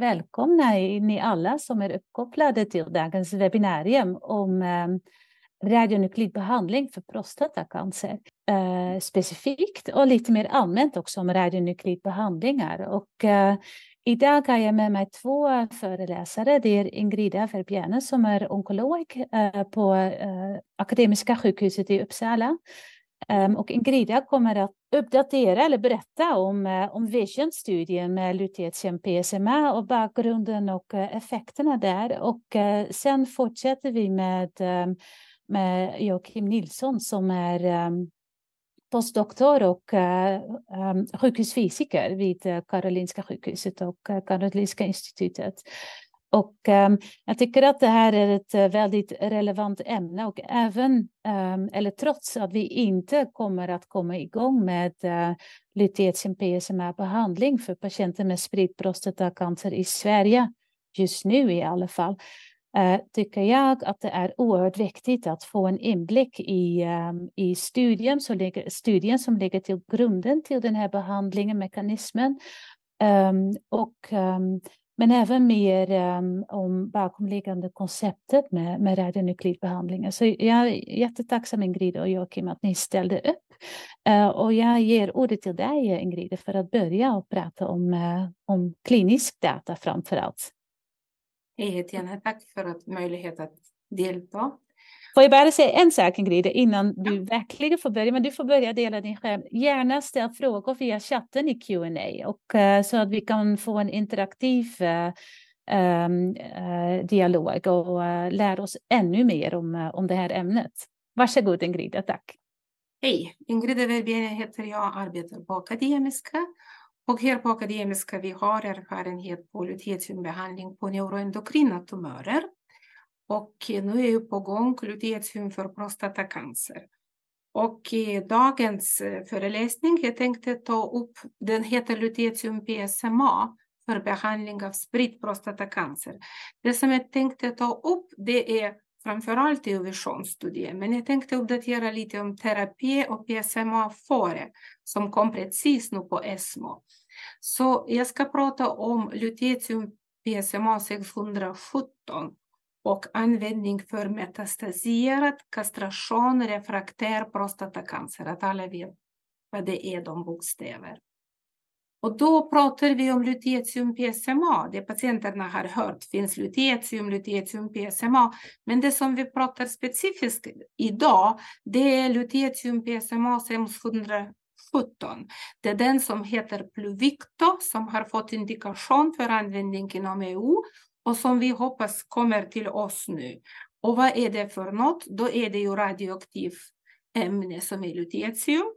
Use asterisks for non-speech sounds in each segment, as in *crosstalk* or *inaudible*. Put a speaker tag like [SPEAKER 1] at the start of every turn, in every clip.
[SPEAKER 1] välkomna ni alla som är uppkopplade till dagens webbinarium om eh, radionuklidbehandling för prostatacancer. Eh, specifikt och lite mer allmänt också om radionuklidbehandlingar. Och, eh, idag har jag med mig två föreläsare. Det är Ingrida Verbjerne som är onkolog eh, på eh, Akademiska sjukhuset i Uppsala. Um, och Ingrida kommer att uppdatera eller berätta om, uh, om Vision-studien med lutetium PSMA och bakgrunden och uh, effekterna där. Och uh, sen fortsätter vi med um, med Joakim Nilsson som är um, postdoktor och uh, um, sjukhusfysiker vid uh, Karolinska sjukhuset och uh, Karolinska institutet. Och um, jag tycker att det här är ett eh, väldigt relevant ämne och även, um, eller trots att vi inte kommer att komma igång med eh, uh, lutetium PSMA-behandling för patienter med spridd prostatacancer i Sverige, just nu i alla fall, uh, tycker jag att det är oerhört viktigt att få en inblick i, um, i studien, som ligger, studien som ligger till grunden till den här behandlingen, mekanismen. Um, och, um, men även mer ehm, om bakomliggande konceptet med, med radionuklidbehandlingen. Så jag är jättetacksam Ingrid och Joakim att ni ställde upp. Uh, och jag ger ordet till dig Ingrid för att börja och prata om, uh, om klinisk data framför allt.
[SPEAKER 2] Hej Etienne, tack för att möjlighet att delta.
[SPEAKER 1] Får jag bara säga en sak Ingrid innan du ja. verkligen får börja, men du får börja dela din skärm. Gärna ställ frågor via chatten i Q&A och uh, så att vi kan få en interaktiv uh, um, uh, dialog och lära oss ännu mer om, om det här ämnet. Varsågod Ingrid, tack.
[SPEAKER 2] Hej, Ingrid Verbiene heter jag, arbetar på Akademiska och här på Akademiska vi har erfarenhet på lutetiumbehandling på neuroendokrina tumörer. Och nu är ju på gång lutetium för prostatacancer. Och i dagens eh, föreläsning jag tänkte ta upp, den heter lutetium PSMA för behandling av spridd prostatacancer. Det som jag tänkte ta upp det är framförallt i visionsstudien, men jag tänkte uppdatera lite om terapi och PSMA före, som kom precis nu på ESMO. Så jag ska prata om lutetium PSMA 617 och användning för metastaserad kastration refraktär prostatacancer, att alla vet vad det är, de bokstäver. Och då pratar vi om lutetium PSMA. Det patienterna har hört finns lutetium, lutetium PSMA. Men det som vi pratar specifikt idag, det är lutetium PSMA 617. Det är den som heter Pluvicto som har fått indikation för användning inom EU och som vi hoppas kommer till oss nu. Och vad är det för något? Då är det ju radioaktivt ämne som är lutetium.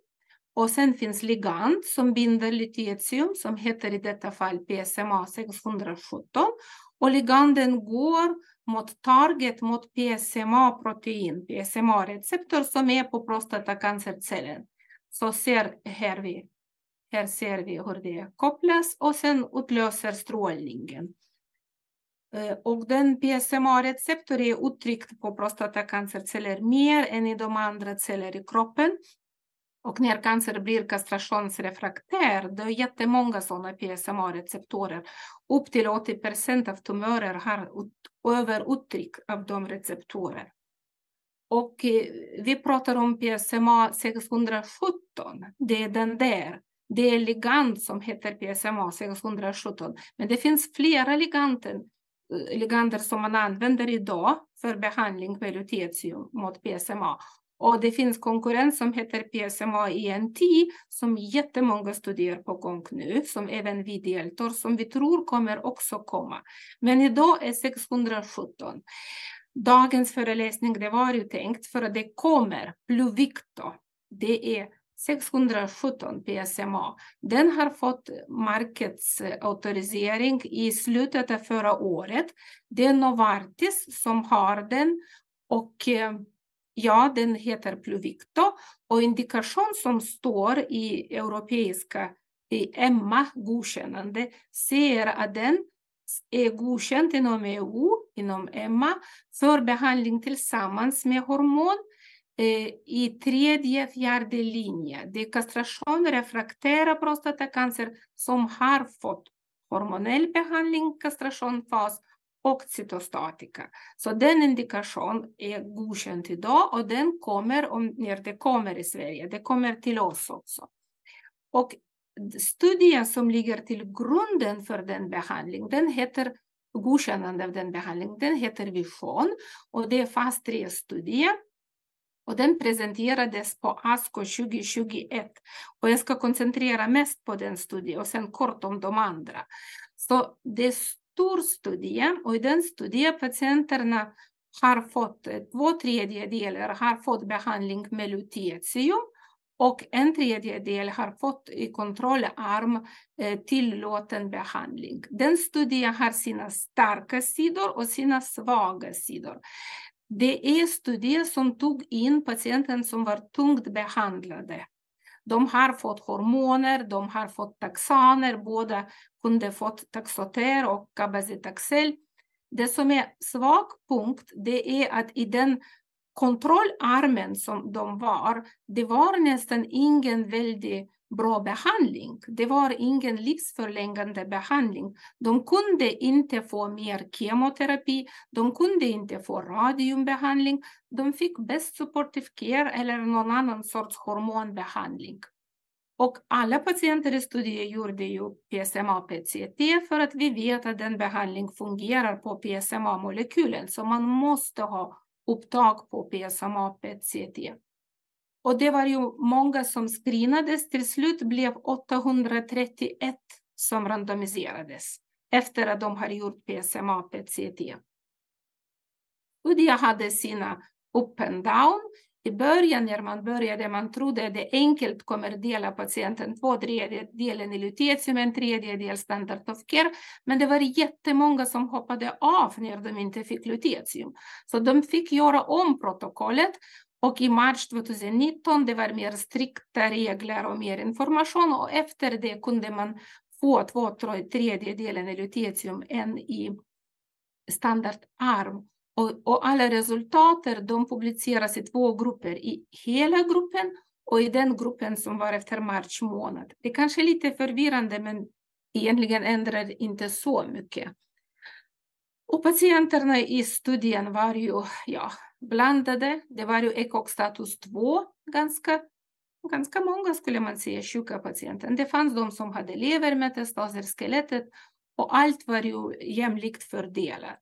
[SPEAKER 2] Och sen finns ligand som binder lutetium som heter i detta fall PSMA 617. Och liganden går mot target mot PSMA-protein, PSMA-receptor som är på prostatacancercellen. Så ser här, vi, här ser vi hur det kopplas och sen utlöser strålningen. Eh, och den PSMA-receptor är uttryckt på prostatacancerceller mer än i de andra celler i kroppen. Och när cancer blir kastrationsrefraktär, det är jättemånga sådana PSMA-receptorer. Upp till 80 procent av tumörer har överuttryck av de receptorer. Och eh, vi pratar om PSMA 617, det är den där. Det är ligand som heter PSMA 617, men det finns flera liganden, ligander som man använder idag för behandling med lutetium mot PSMA. Och det finns konkurrens som heter PSMA ENT som jättemånga studier på gång nu, som även vi deltar, som vi tror kommer också komma. Men idag är 617. Dagens föreläsning det var ju tänkt för att det kommer Pluvicto. Det är 617 PSMA. Den har fått marknadsautorisering i slutet av förra året. Det är Novartis som har den och eh, Ja, den heter Pluvicto och indikation som står i europeiska i EMMA godkännande säger att den är godkänd inom EU, inom EMMA, för behandling tillsammans med hormon eh, i tredje, fjärde linje. Det är kastration refraktära prostatacancer som har fått hormonell behandling, kastrationfas och cytostatika. Så den indikation är godkänd idag och den kommer om, när det kommer i Sverige. Det kommer till oss också. Och studien som ligger till grunden för den behandling, den heter godkännande av den behandling, den heter Vision och det är fas 3-studie. Och den presenterades på ASCO 2021. Och jag ska koncentrera mest på den studien och sen kort om de andra. Så det är stor studie och e e i den studien patienterna har fått två tredjedelar har fått behandling med lutetium och en tredjedel har fått i kontrollarm e eh, tillåten behandling. Den studien har sina starka sidor och sina svaga sidor. Det är studier som tog in patienten som var tungt behandlade. De har fått hormoner, de har fått taxaner, båda kunde fått taxoter och cabazitaxel. Det som är svag punkt, det är att i den kontrollarmen som de var, det var nästan ingen väldigt bra behandling. Det var ingen livsförlängande behandling. De kunde inte få mer kemoterapi, de kunde inte få radiumbehandling. De fick bäst supportive care eller någon annan sorts hormonbehandling. Och alla patienter i studien gjorde ju PSMA PCT för att vi vet att den behandling fungerar på PSMA-molekylen, så man måste ha upptag på PSMA PCT. Och det var ju många som screenades. Till slut blev 831 som randomiserades efter att de har gjort PSMA PET-CT. Studien hade sina up and down. I början när man började man trodde att det enkelt kommer dela patienten två tredjedelar i lutetium, en tredjedel standard of care. Men det var jättemånga som hoppade av när de inte fick lutetium. Så de fick göra om protokollet och i mars 2019 det var mer strikta regler och mer information och efter det kunde man få två tredjedelar i lutetium än i standardarm. Och, och alla resultat de publiceras i två grupper, i hela gruppen och i den gruppen som var efter mars månad. Det är kanske är lite förvirrande men egentligen ändrar inte så mycket. Och patienterna i studien var ju ja, blandade. Det var ju ECOG-status 2, ganska, ganska många skulle man säga sjuka patienter. Det fanns de som hade levermetastaser, skelettet och allt var ju jämlikt fördelat.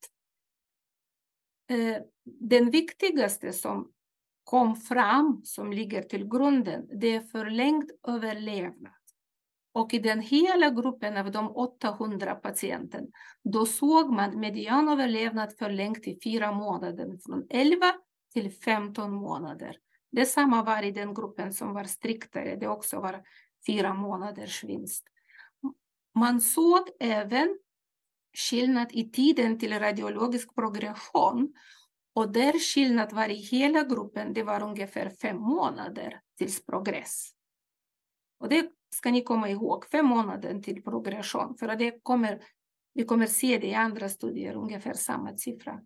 [SPEAKER 2] Den viktigaste som kom fram, som ligger till grunden, det är förlängd överlevnad. Och i den hela gruppen av de 800 patienterna, då såg man medianöverlevnad förlängt till fyra månader, från 11 till 15 månader. Detsamma var i den gruppen som var striktare, det också var fyra månaders vinst. Man såg även skillnad i tiden till radiologisk progression. Och där skillnad var i hela gruppen, det var ungefär fem månader tills progress. Och det ska ni komma ihåg, fem månader till progression, för det kommer, vi kommer se det i andra studier, ungefär samma siffra.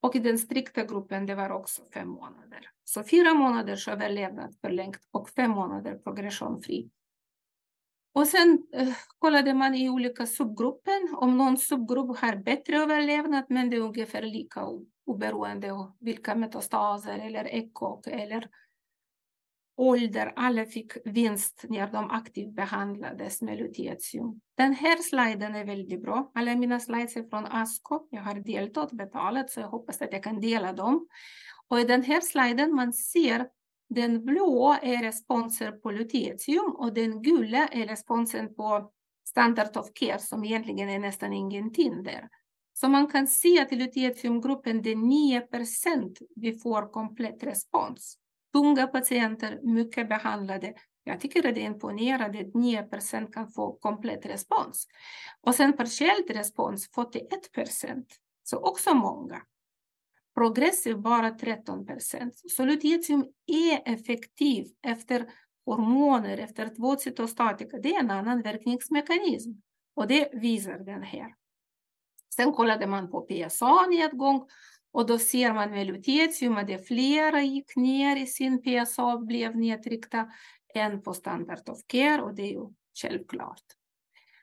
[SPEAKER 2] Och i den strikta gruppen det var också fem månader. Så fyra månaders överlevnad förlängt och fem månader progressionfri. Och sen eh, kollade man i olika subgrupper om någon subgrupp har bättre överlevnad men det är ungefär lika oberoende av vilka metastaser eller ECOG eller ålder. Alla fick vinst när de aktivt behandlades med lutetium. Den här sliden är väldigt bra. Alla mina slides är från ASCO. Jag har deltagit och betalat så jag hoppas att jag kan dela dem. Och i den här sliden man ser den blå är responser på lutetium och den gula är responsen på standard of care som egentligen är nästan ingenting där. Så man kan se att i lutetiumgruppen det är 9 vi får komplett respons. Tunga patienter, mycket behandlade. Jag tycker att det är imponerande att 9% kan få komplett respons. Och sen partiellt respons 41% Så också många progressiv bara 13 procent. Så lutetium är effektiv efter hormoner, efter två cytostatika. Det är en annan verkningsmekanism och det visar den här. Sen kollade man på PSA-nedgång och då ser man med lutetium att det flera gick ner i sin PSA och blev nedtryckta än på standard of care och det är ju självklart.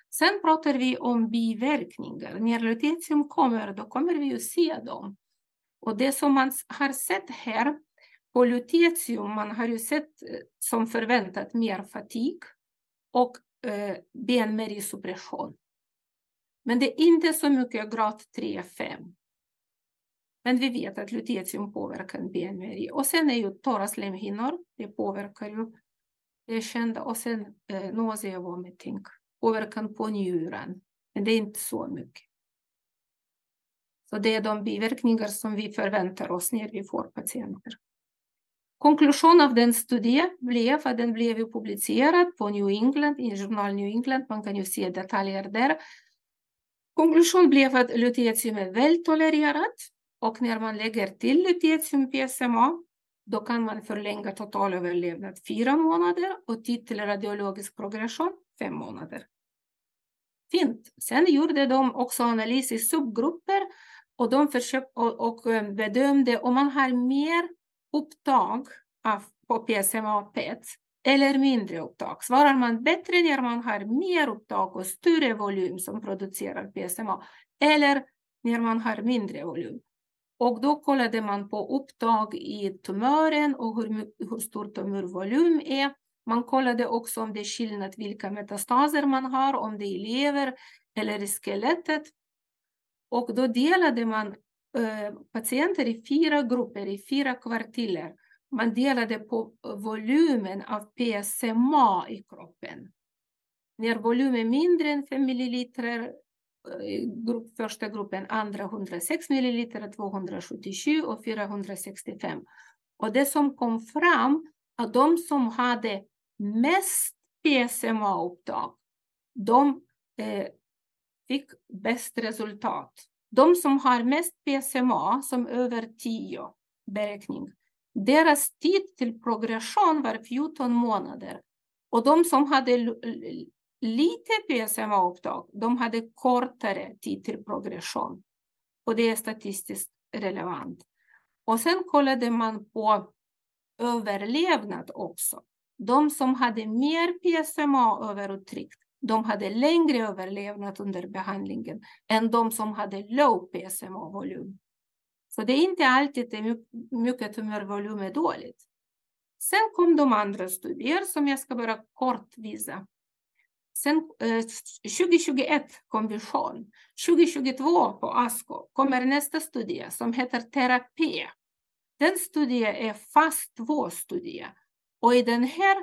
[SPEAKER 2] Sen pratar vi om biverkningar. När lutetium kommer, då kommer vi ju se dem. Och det som man har sett här på lutetium, man har ju sett eh, som förväntat mer fatig och eh, benmärgssuppression. Men det är inte så mycket grad 3-5. Men vi vet att lutetium påverkar benmärg. Och sen är ju torra slemhinnor, det påverkar ju det kända. Och sen eh, nausea vomiting, påverkan på njuren. Men det är inte så mycket. Så det är de biverkningar som vi förväntar oss när vi får patienter. Konklusion av den studien blev att den blev publicerad på New England, i journal New England. Man kan ju se detaljer där. Konklusion blev att lutetium är väl tolererat och när man lägger till lutetium PSMA då kan man förlänga totalöverlevnad fyra månader och tid till radiologisk progression fem månader. Fint. Sen gjorde de också analys i subgrupper och de försökte och, och eh, bedömde om man har mer upptag av, på PSMA PET eller mindre upptag. Svarar man bättre när man har mer upptag och större volym som producerar PSMA eller när man har mindre volym. Och då kollade man på upptag i tumören och hur, hur stor tumörvolym är. Man kollade också om det är skillnad vilka metastaser man har, om det är i lever eller i skelettet. Och då delade man eh, patienter i fyra grupper, i fyra kvartiler. Man delade på eh, volymen av PSMA i kroppen. När volymen är mindre än 5 milliliter grupp, första gruppen, andra 106 milliliter, 277 och 465. Och det som kom fram att de som hade mest PSMA-upptag, de eh, fick bäst resultat. De som har mest PSMA, som över 10 beräkning, deras tid till progression var 14 månader. Och de som hade lite PSMA-upptag, de hade kortare tid till progression. Och det är statistiskt relevant. Och sen kollade man på överlevnad också. De som hade mer PSMA-överuttryckt, de hade längre överlevnad under behandlingen än de som hade low PSMA-volym. Så det är inte alltid det mycket tumörvolym är dåligt. Sen kom de andra studier som jag ska bara kort visa. Sen eh, 2021 kom vision. 2022 på ASCO kommer nästa studie som heter terapi. Den studien är fast två-studie. Och i den här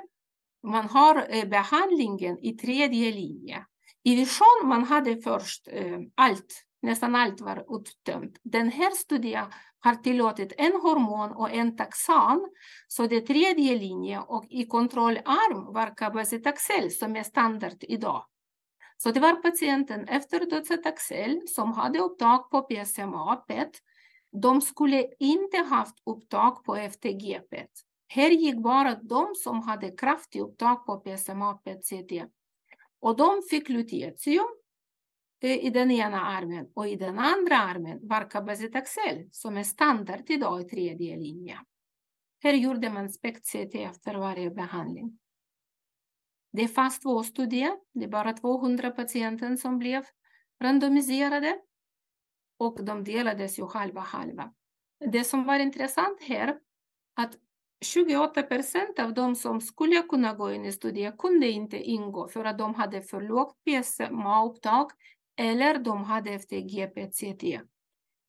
[SPEAKER 2] man har eh, behandlingen i tredje linje. I vision man hade först eh, allt, nästan allt var uttömt. Den här studien har tillåtit en hormon och en taxan, så det tredje linjen. och i kontrollarm var cabazitaxel som är standard idag. Så det var patienten efter docetaxel som hade upptag på PSMA PET. De skulle inte haft upptag på FTG PET. Här gick bara de som hade kraftig upptag på PSMA PET CT. Och de fick lutetium Eh, i den ena armen och i den andra armen var cabazitaxel som är standard idag i tredje linje. Här gjorde man SPECT-CT efter varje behandling. Det är fast två studier, det är bara 200 patienter som blev randomiserade och de delades ju halva halva. Det som var intressant här att 28 procent av de som skulle kunna gå in i studier kunde inte ingå för att de hade för lågt PSMA-upptag eller de hade FTG-PCT.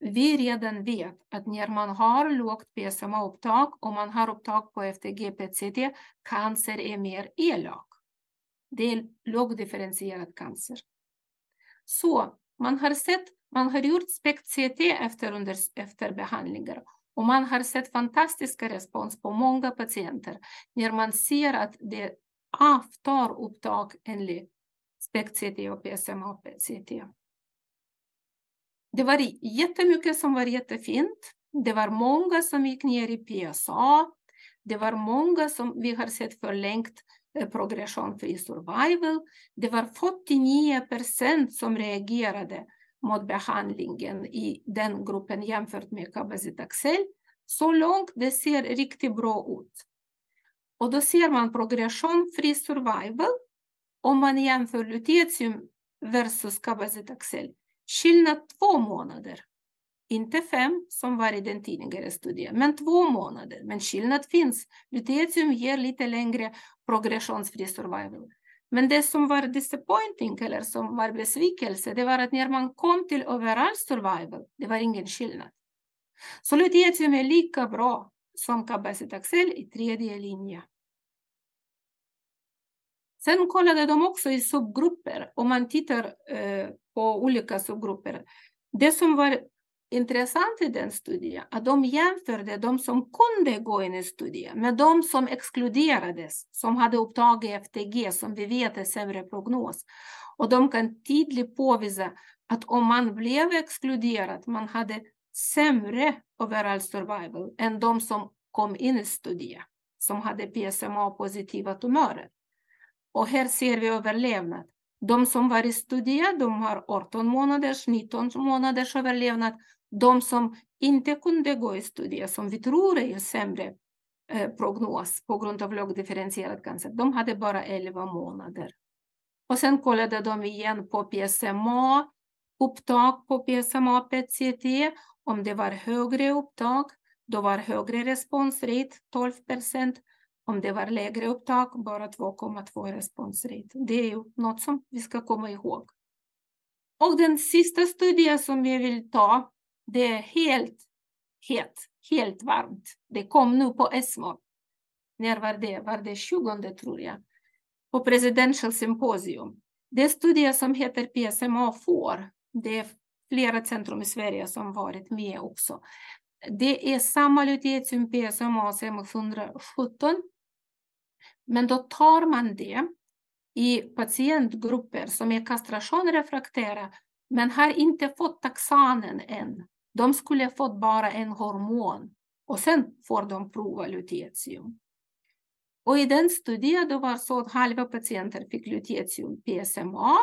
[SPEAKER 2] Vi redan vet att när man har lågt PSMA-upptag och man har upptag på FTG-PCT, cancer är mer elak. Det är lågdifferentierad cancer. Så man har sett, man har gjort SPECT-CT efter, under, efter behandlingar och man har sett fantastiska respons på många patienter när man ser att det avtar upptag enligt SPECT-CT och PSMA-CT. Det var jättemycket som var jättefint. Det var många som gick ner i PSA. Det var många som vi har sett förlängt eh, progression free survival. Det var 49 procent som reagerade mot behandlingen i den gruppen jämfört med cabazitaxel. Så långt det ser riktigt bra ut. Och då ser man progression free survival om man jämför lutetium versus Cabazitaxel. Skillnad två månader. Inte fem som var i den tidigare studien, men två månader. Men skillnad finns. Lutetium ger lite längre progressionsfri survival. Men det som var disappointing eller som var besvikelse, det var att när man kom till overall survival, det var ingen skillnad. Så lutetium är lika bra som Cabazitaxel i tredje linje. Sen kollade de också i subgrupper, om man tittar eh, på olika subgrupper. Det som var intressant i den studien, att de jämförde de som kunde gå in i studien med de som exkluderades, som hade upptagit FTG, som vi vet är sämre prognos. Och de kan tydligt påvisa att om man blev exkluderad, man hade sämre overall survival än de som kom in i studien, som hade PSMA-positiva tumörer. Och här ser vi överlevnad. De som var i studier, de har 18 månaders, 19 månaders överlevnad. De som inte kunde gå i studie, som vi tror är sämre eh, prognos på grund av lågdifferentierad cancer, de hade bara 11 månader. Och sen kollade de igen på PSMA, upptag på PSMA PET-CT, om det var högre upptag, då var högre responsrate, 12 procent. Om det var lägre upptag, bara 2,2 responsrate. Det är ju något som vi ska komma ihåg. Och den sista studien som vi vill ta, det är helt het, helt varmt. Det kom nu på ESMO. När var det? Var det 20 tror jag? På Presidential Symposium. Det är studier som heter PSMA4. Det är flera centrum i Sverige som varit med också. Det är samma lutetium PSMA 517 men då tar man det i patientgrupper som är kastrationrefraktära men har inte fått taxanen än. De skulle fått bara en hormon och sen får de prova lutetium. Och i den studien då var så att halva patienter fick lutetium PSMA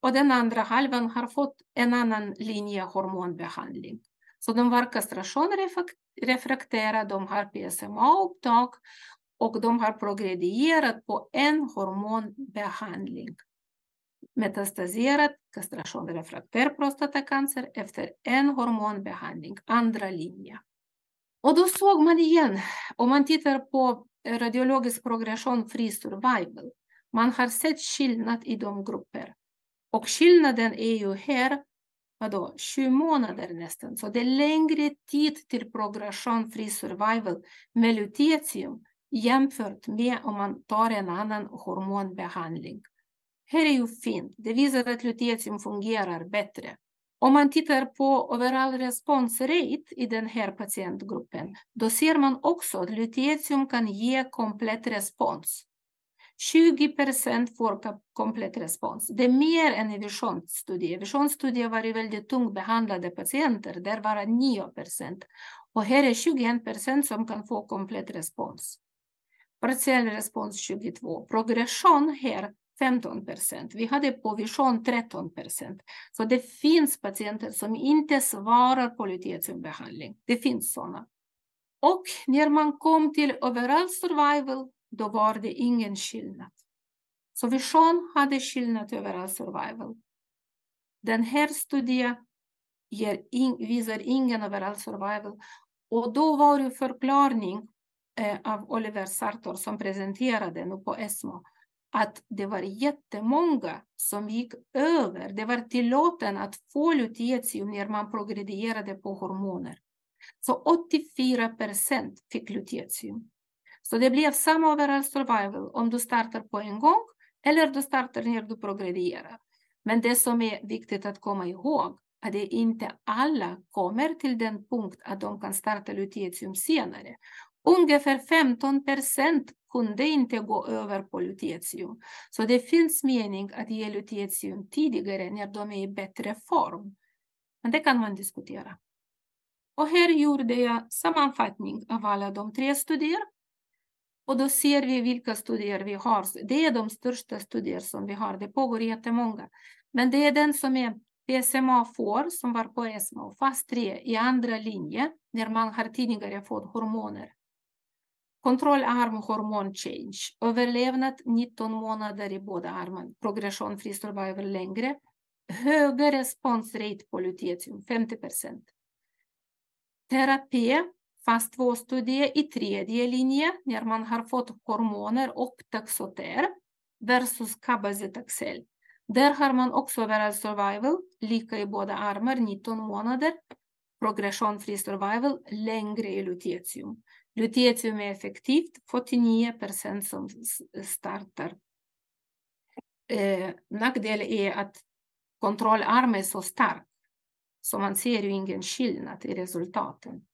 [SPEAKER 2] och den andra halvan har fått en annan linje hormonbehandling. Så de var kastrationrefraktära, de har PSMA-upptag och de har progredierat på en hormonbehandling. Metastaserat kastrationrefraktär prostatacancer efter en hormonbehandling, andra linje. Och då såg man igen, om man tittar på radiologisk progression free survival, man har sett skillnad i de grupper. Och skillnaden är ju här, vadå, sju månader nästan. Så det är längre tid till progression free survival med lutetium jämfört med om man tar en annan hormonbehandling. Här är ju fint, det visar att lutetium fungerar bättre. Om man tittar på overall response rate i den här patientgruppen, då ser man också att lutetium kan ge komplett respons. 20 procent får komplett respons. Det är mer än i visionsstudie. visionsstudien var ju väldigt tungt behandlade patienter, där var det 9 procent. Och här är 21 procent som kan få komplett respons. Partiell respons 22. Progression här 15 procent. Vi hade på vision 13 procent. Så det finns patienter som inte svarar på lutetiumbehandling. Det finns sådana. Och när man kom till overall survival, då var det ingen skillnad. Så vision hade skillnad i overall survival. Den här studien in, visar ingen overall survival. Och då var det förklaring Eh, av Oliver Sartor som presenterade nu på ESMO att det var jättemånga som gick över. Det var tillåten att få lutetium när man progredierade på hormoner. Så 84 procent fick lutetium. Så det blev samma overall survival om du startar på en gång eller du startar när du progredierar. Men det som är viktigt att komma ihåg är att det inte alla kommer till den punkt att de kan starta lutetium senare. Ungefär 15 procent kunde inte gå över på lutetium. Så det finns mening att ge lutetium tidigare när de är i bättre form. Men det kan man diskutera. Och här gjorde jag sammanfattning av alla de tre studier. Och då ser vi vilka studier vi har. Det är de största studier som vi har. Det pågår jättemånga. Men det är den som är PSMA får, som var på ESMO, fas 3 i andra linje, när man har tidigare fått hormoner. Kontrollarm hormon change. Överlevnad 19 månader i båda armarna. Progression free survival längre. Högre responsrate på lutetium, 50 procent. Terapi, fast två studier i tredje linje när man har fått hormoner och taxoter versus cabazitaxel. Där har man också overall survival, lika i båda armar, 19 månader. Progression free survival, längre i lutetium. Lutetium är effektivt, 49 procent som startar. Eh, nackdel är att kontrollarm är så stark, så man ser ju ingen skillnad i resultaten.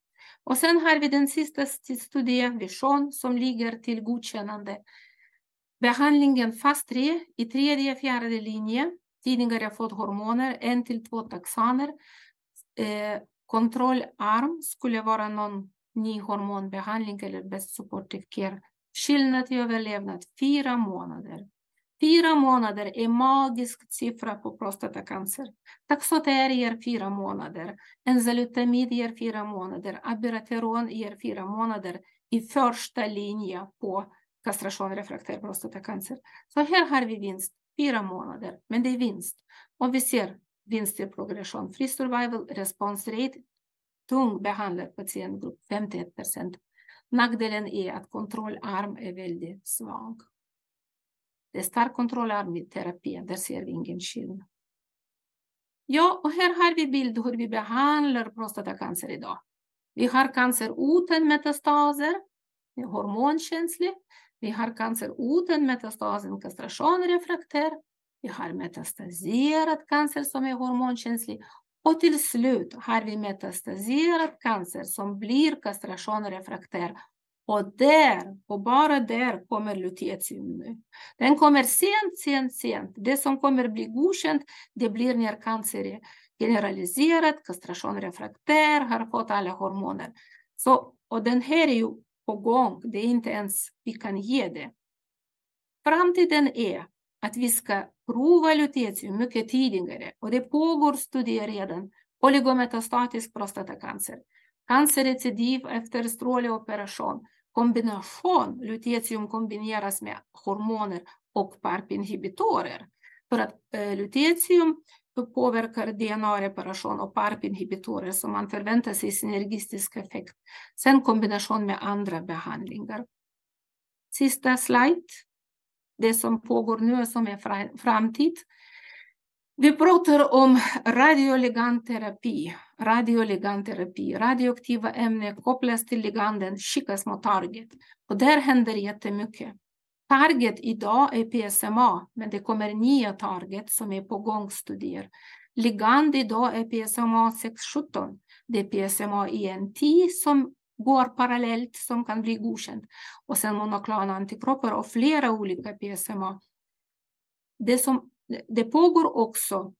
[SPEAKER 2] Och sen har vi den sista studien, Vision, som ligger till godkännande. Behandlingen fas 3 i tredje fjärde linje, tidigare fått hormoner, en till två taxaner. Eh, kontrollarm skulle vara någon ny hormonbehandling eller best supportive care. Skillnad i överlevnad fyra månader. Fyra månader är magisk siffra på prostatacancer. Taxoter ger fyra månader. Enzalutamid ger fyra månader. abirateron ger fyra månader i första linje på kastration refraktär prostatacancer. Så här har vi vinst, fyra månader, men det är vinst. Och vi ser vinst i progression, free survival, response rate, tung behandlad patientgrupp 51 procent. Nackdelen är att kontrollarm är väldigt svag. Det är stark kontrollarm i terapi, där ser vi ingen skillnad. Ja, och här har vi bild hur vi behandlar prostatacancer idag. Vi har cancer utan metastaser, hormonkänslig. Vi har cancer utan metastasen kastration refraktär. Vi har metastaserad cancer som är hormonkänslig och till slut har vi metastaserad cancer som blir kastrationrefraktär. Och där, och bara där, kommer lutetium nu. Den kommer sent, sent, sent. Det som kommer bli godkänt, det blir när cancer är generaliserad, kastrationrefraktär, har fått alla hormoner. Så, och den här är ju på gång, det är inte ens vi kan ge det. Framtiden är att vi ska prova lutetium mycket tidigare och det pågår studier redan. Oligometastatisk prostatacancer, cancerrecidiv efter stråleoperation, kombination, lutetium kombineras med hormoner och PARP-inhibitorer. För att eh, lutetium påverkar DNA-reparation och PARP-inhibitorer som man förväntar sig synergistisk effekt. Sen kombination med andra behandlingar. Sista slide det som pågår nu som är framtid. Vi pratar om radioligandterapi. Radioligandterapi. Radioaktiva ämnen kopplas till liganden, skickas mot target. Och där händer jättemycket. Target idag är PSMA, men det kommer nya target som är på gång studier. Ligand idag är PSMA 617. Det är PSMA ENT som går parallellt som kan bli godkänd. Och sen monoklona antikroppar och flera olika PSMA. Det, som, det pågår också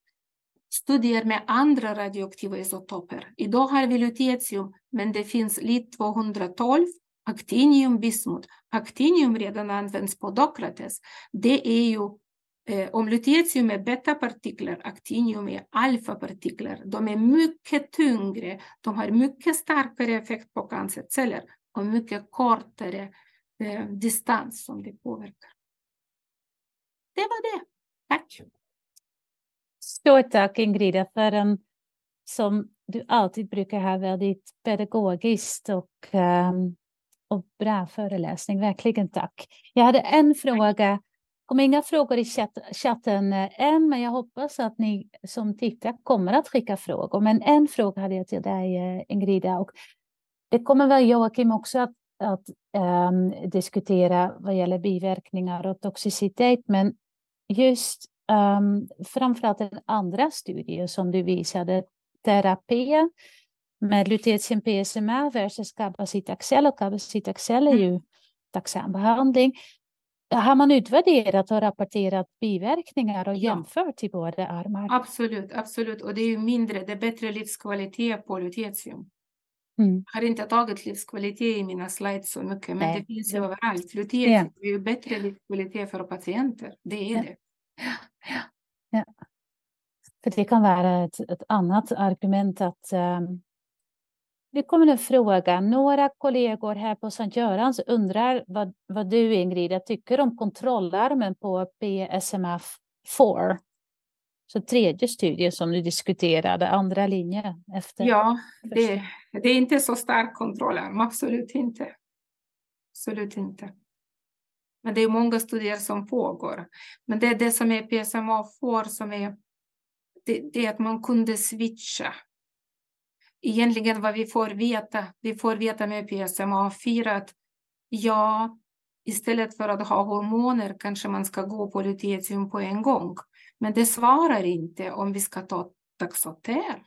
[SPEAKER 2] studier med andra radioaktiva isotoper. Idag har vi lutetium, men det finns lit-212, actinium, bismut. Actinium redan används på Dokrates. Det är ju om lutetium är betapartiklar, actinium är alfapartiklar. De är mycket tyngre, de har mycket starkare effekt på cancerceller och mycket kortare eh, distans som det påverkar. Det var det. Tack.
[SPEAKER 1] Stort tack Ingrida för en som du alltid brukar ha väldigt pedagogiskt och, um, och bra föreläsning. Verkligen tack. Jag hade en fråga kom inga frågor i chatt, chatten eh, än, men jag hoppas att ni som tittar kommer att skicka frågor. Men en fråga hade jag till dig, eh, Ingrida. Och det kommer väl Joakim också att, att um, diskutera vad gäller biverkningar och toxicitet. Men just um, framförallt den andra studien som du visade, terapi med lutetium PSMA versus Cabazitaxel. Och Cabazitaxel är mm. ju taxanbehandling har man utvärderat och rapporterat biverkningar och jämfört i båda armar?
[SPEAKER 2] Absolut, absolut. Och det är ju mindre, det är bättre livskvalitet på lutetium. Mm. Jag har inte tagit livskvalitet i mina slides så mycket, men Nej. det finns ju överallt. Lutetium ja. är ju bättre livskvalitet för patienter. Det är ja. det.
[SPEAKER 1] Ja. ja. För det kan vara ett, ett annat argument att um, Det kommer en fråga. Några kollegor här på Sankt Görans undrar vad, vad du, Ingrid, tycker om kontrollarmen på BSMF4. Så tredje studien som du diskuterade, andra linje efter.
[SPEAKER 2] Ja, det, det är inte så stark kontrollarm, absolut inte. Absolut inte. Men det är många studier som pågår. Men det är det som är PSMA4 som är det, det är att man kunde switcha egentligen vad vi får veta, vi får veta med PSMA4 att ja, istället för att ha hormoner kanske man ska gå på lutetium på en gång. Men det svarar inte om vi ska ta Taxoter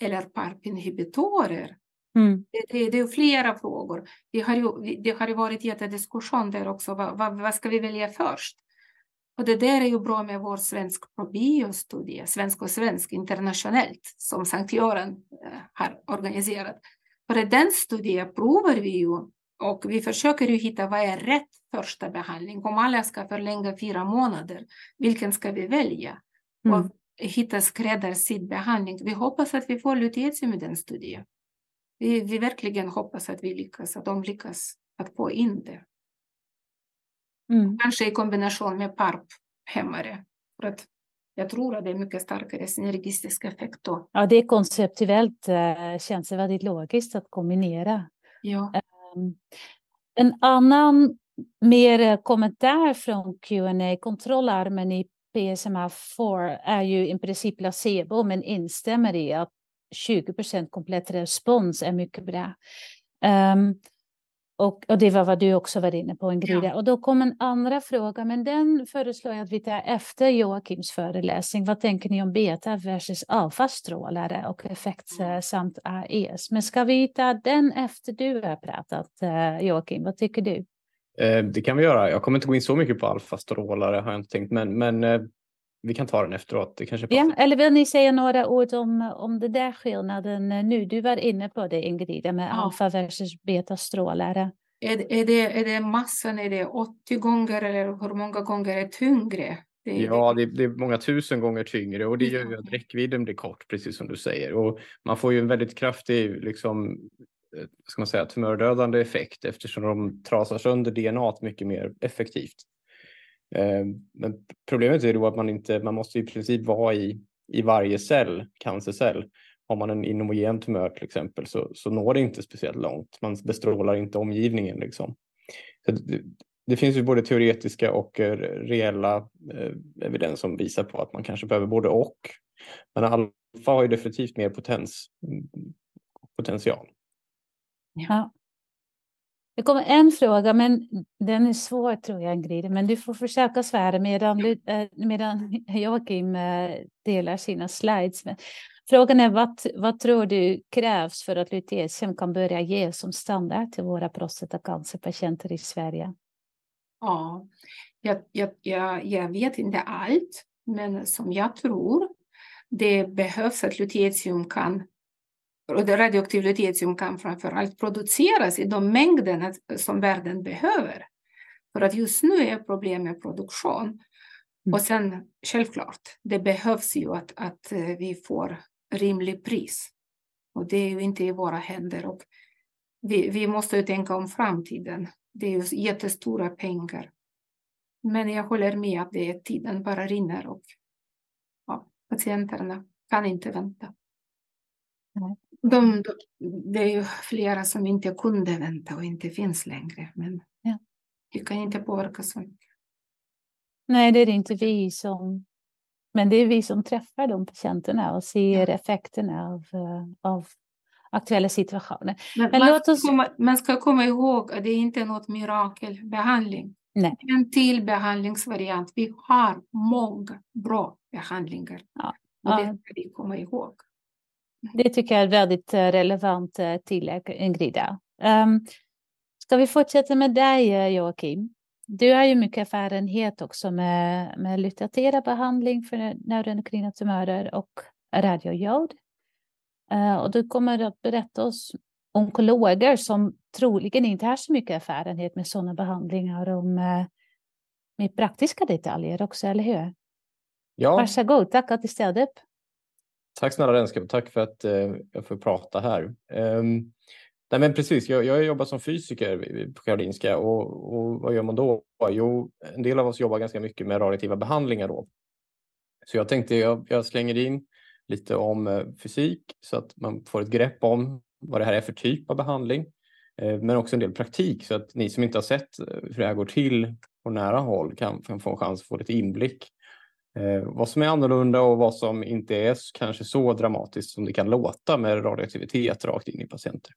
[SPEAKER 2] eller PARP-inhibitorer. Mm. Det, det, det, är flera frågor. Det har ju, det har ju varit jättediskussion där också. Vad, vad, vad ska vi välja först? Och det där är ju bra med vår svensk probiostudie, svensk och svensk internationellt, som Sankt Göran eh, har organiserat. För i den studien provar vi ju och vi försöker ju hitta vad är rätt första behandling. Om alla ska förlänga fyra månader, vilken ska vi välja? Mm. Och hitta skräddarsydd behandling. Vi hoppas att vi får lutetium i den studien. Vi, vi verkligen hoppas att vi lyckas, att de lyckas att få in det. Mm. Kanske i kombination med PARP-hämmare. För att jag tror att det är mycket starkare synergistisk effekt då.
[SPEAKER 1] Ja, det är konceptuellt äh, känns det väldigt logiskt att kombinera.
[SPEAKER 2] Ja.
[SPEAKER 1] Um, en annan mer kommentar från Q&A kontrollarmen i PSMA4 är ju i princip placebo, men instämmer i att 20% komplett respons är mycket bra. Um, och, och, det var vad du också var inne på, Ingrida. Ja. Och då kom en andra fråga, men den föreslår jag att vi tar efter Joakims föreläsning. Vad tänker ni om beta versus alfastrålare och effekt mm. samt AES? Men ska vi ta den efter du har pratat, eh, Joakim? Vad tycker du?
[SPEAKER 3] Eh, det kan vi göra. Jag kommer inte gå in så mycket på alfastrålare har jag inte tänkt, men, men eh, vi kan ta den efteråt. Det kanske
[SPEAKER 1] ja, eller vill ni säga några ord om, om det där skillnaden nu? Du var inne på det Ingrid, med ja. alfa versus betastrålare.
[SPEAKER 2] Är, är, det, är det massan, är det 80 gånger eller hur många gånger är tyngre?
[SPEAKER 3] Det, ja, det, det, är många tusen gånger tyngre och det gör ju att räckvidden blir kort, precis som du säger. Och man får ju en väldigt kraftig, liksom, eh, ska man säga, tumördödande effekt eftersom de trasar sönder DNA mycket mer effektivt. Eh, men problemet är då att man inte, man måste i princip vara i, i varje cell, cancercell. Har man en inhomogen tumör till exempel så, så når det inte speciellt långt. Man bestrålar inte omgivningen liksom. Så det, det finns ju både teoretiska och eh, reella eh, evidens som visar på att man kanske behöver både och. Men alfa har ju definitivt mer potens, potential.
[SPEAKER 1] Ja. Det kommer en fråga, men den är svår tror jag, Ingrid. Men du får försöka svara medan, du, eh, medan *laughs* Joakim eh, delar sina slides. Frågan är vad, vad tror du krävs för att lutetium kan börja ges som standard till våra prostatacancerpatienter i Sverige?
[SPEAKER 2] Ja, jag, jag, jag, jag vet inte allt, men som jag tror det behövs att lutetium kan och det radioaktiv lutetium kan framför allt produceras i de mängderna som världen behöver. För att just nu är problem med produktion. Mm. Och sen självklart, det behövs ju att, att eh, vi får rimlig pris. Och det är ju inte i våra händer. Och vi, vi måste ju tänka om framtiden. Det är ju jättestora pengar. Men jag håller med att det är tiden bara rinner och ja, patienterna kan inte vänta. De, de, det är ju flera som inte kunde vänta och inte finns längre. Men ja. vi kan inte påverka så mycket.
[SPEAKER 1] Nej, det är inte vi som... Men det är vi som träffar de patienterna och ser ja. effekterna av, eh, av aktuella situationer.
[SPEAKER 2] Men, men man, låt oss... komma, man ska komma ihåg att det är inte något mirakelbehandling.
[SPEAKER 1] Nej.
[SPEAKER 2] En till behandlingsvariant. Vi har många bra behandlingar. Ja. Och det ska vi komma ihåg.
[SPEAKER 1] Det tycker jag är ett väldigt eh, relevant eh, tillägg, Ingrida. Um, ska vi fortsätta med dig, eh, Joakim? Du har ju mycket erfarenhet också med, med lytaterad behandling för neuroendokrina tumörer och radiojod. Uh, och du kommer att berätta oss onkologer som troligen inte har så mycket erfarenhet med sådana behandlingar om uh, med praktiska detaljer också, eller hur?
[SPEAKER 3] Ja.
[SPEAKER 1] Varsågod, tack att du ställde upp.
[SPEAKER 3] Tack snälla Renske tack för att eh, jag får prata här. Um, nej men precis, jag, jag jobbar som fysiker på Karolinska och, och vad gör man då? Jo, en del av oss jobbar ganska mycket med radioaktiva behandlingar då. Så jag tänkte jag, jag slänger in lite om eh, fysik så att man får ett grepp om vad det här är för typ av behandling. Eh, men också en del praktik så att ni som inte har sett eh, hur det här går till på nära håll kan, kan få en chans att få lite inblick. Eh, vad som är annorlunda och vad som inte är kanske så dramatiskt som det kan låta med radioaktivitet rakt in i patienter.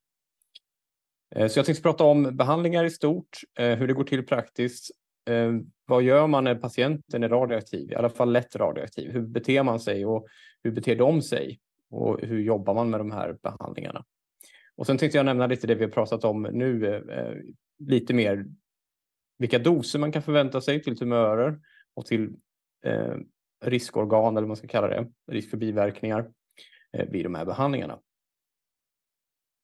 [SPEAKER 3] Eh, så jag tänkte prata om behandlingar i stort, eh, hur det går till praktiskt. Eh, vad gör man när patienten är radioaktiv, i alla fall lätt radioaktiv? Hur beter man sig och hur beter de sig? Och hur jobbar man med de här behandlingarna? Och sen tänkte jag nämna lite det vi har pratat om nu, eh, eh lite mer vilka doser man kan förvänta sig till tumörer och till eh, riskorgan eller vad man ska kalla det, risk för biverkningar eh, vid de här behandlingarna.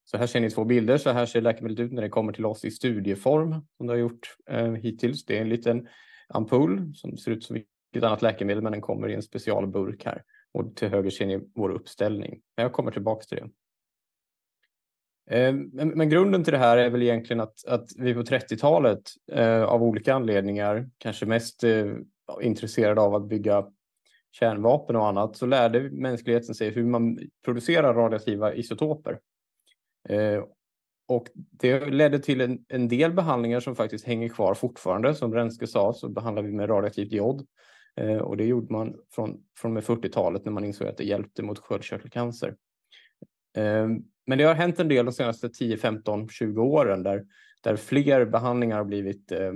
[SPEAKER 3] Så här ser ni två bilder. Så här ser läkemedlet ut när det kommer till oss i studieform som det har gjort eh, hittills. Det är en liten ampull som ser ut som vilket annat läkemedel men den kommer i en specialburk här. Och till höger ser ni vår uppställning. Men Jag kommer tillbaks till det. Eh, men, men, grunden till det här är väl egentligen att, att vi på 30-talet eh, av olika anledningar, kanske mest eh, intresserade av att bygga kärnvapen och annat, så lärde mänskligheten sig hur man producerar radioaktiva isotoper. Eh, och det ledde till en, en, del behandlingar som faktiskt hänger kvar fortfarande. Som Renske sa så behandlar vi med radioaktivt jod. Eh, och det gjorde man från, från med 40-talet när man insåg att det hjälpte mot sköldkörtelcancer. Eh, men det har hänt en del de senaste 10, 15, 20 åren där, där fler behandlingar har blivit eh,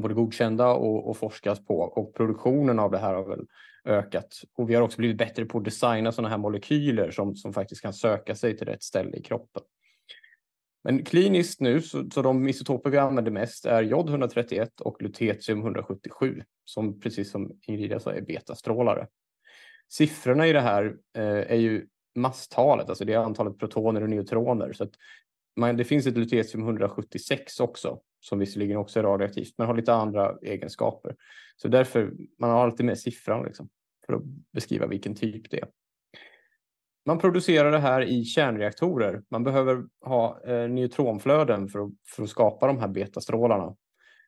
[SPEAKER 3] både godkända och, och forskas på och produktionen av det här har väl ökat. Och vi har också blivit bättre på att designa sådana här molekyler som, som faktiskt kan söka sig till rätt ställe i kroppen. Men kliniskt nu så, så de isotoper vi använder mest är jod 131 och lutetium 177 som precis som Ingrid sa är betastrålare. Siffrorna i det här eh, är ju masstalet, alltså det är antalet protoner och neutroner. Så att man, det finns ett lutetium 176 också som visserligen också är radioaktivt men har lite andra egenskaper. Så därför man har alltid med siffran liksom, för att beskriva vilken typ det är. Man producerar det här i kärnreaktorer. Man behöver ha eh, neutronflöden för att, för att skapa de här betastrålarna.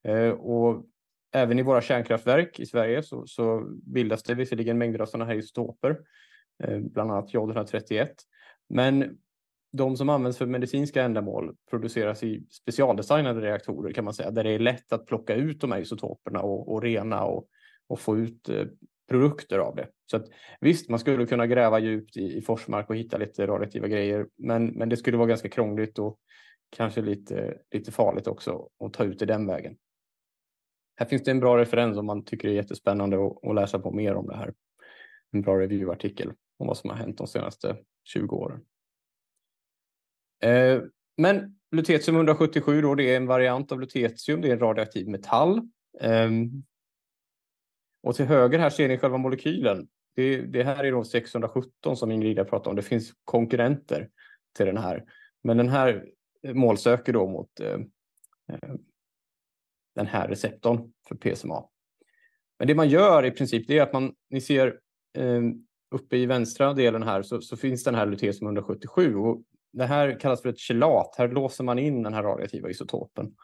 [SPEAKER 3] Eh, och även i våra kärnkraftverk i Sverige så, så bildas det visserligen mängder av sådana här isotoper, eh, bland annat jod 131. Men de som används för medicinska ändamål produceras i specialdesignade reaktorer kan man säga, där det är lätt att plocka ut de här isotoperna och, och rena och, och få ut eh, produkter av det. Så att, visst, man skulle kunna gräva djupt i, i Forsmark och hitta lite radioaktiva grejer, men, men det skulle vara ganska krångligt och kanske lite, lite farligt också att ta ut det den vägen. Här finns det en bra referens om man tycker det är jättespännande att, att läsa på mer om det här. En bra reviewartikel om vad som har hänt de senaste 20 åren. Eh, men lutetium 177 då, det är en variant av lutetium, det är en radioaktiv metall. Ehm, och till höger här ser ni själva molekylen. Det, det här är då 617 som Ingrid har pratat om. Det finns konkurrenter till den här. Men den här eh, målsöker då mot eh, eh den här receptorn för PSMA. Men det man gör i princip det är att man, ni ser eh, uppe i vänstra delen här så, så finns den här lutetium 177 och det här kallas för ett kelat. Här låser man in den här radioaktiva isotopen.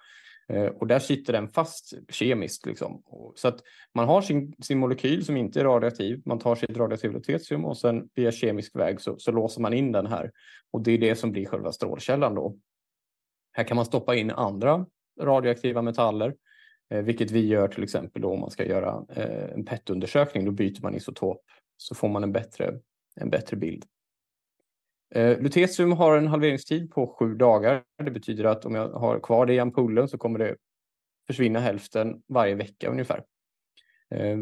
[SPEAKER 3] Eh, och där sitter den fast kemiskt. Liksom. Så att man har sin, sin molekyl som inte är radioaktiv. Man tar sitt radioaktiva lutetium och sen via kemisk väg så, så låser man in den här. Och det är det som blir själva strålkällan då. Här kan man stoppa in andra radioaktiva metaller, eh, vilket vi gör till exempel då om man ska göra eh, en PET-undersökning. Då byter man isotop så får man en bättre, en bättre bild. Eh, lutetium har en halveringstid på sju dagar. Det betyder att om jag har kvar det i ampullen så kommer det försvinna hälften varje vecka ungefär. Eh,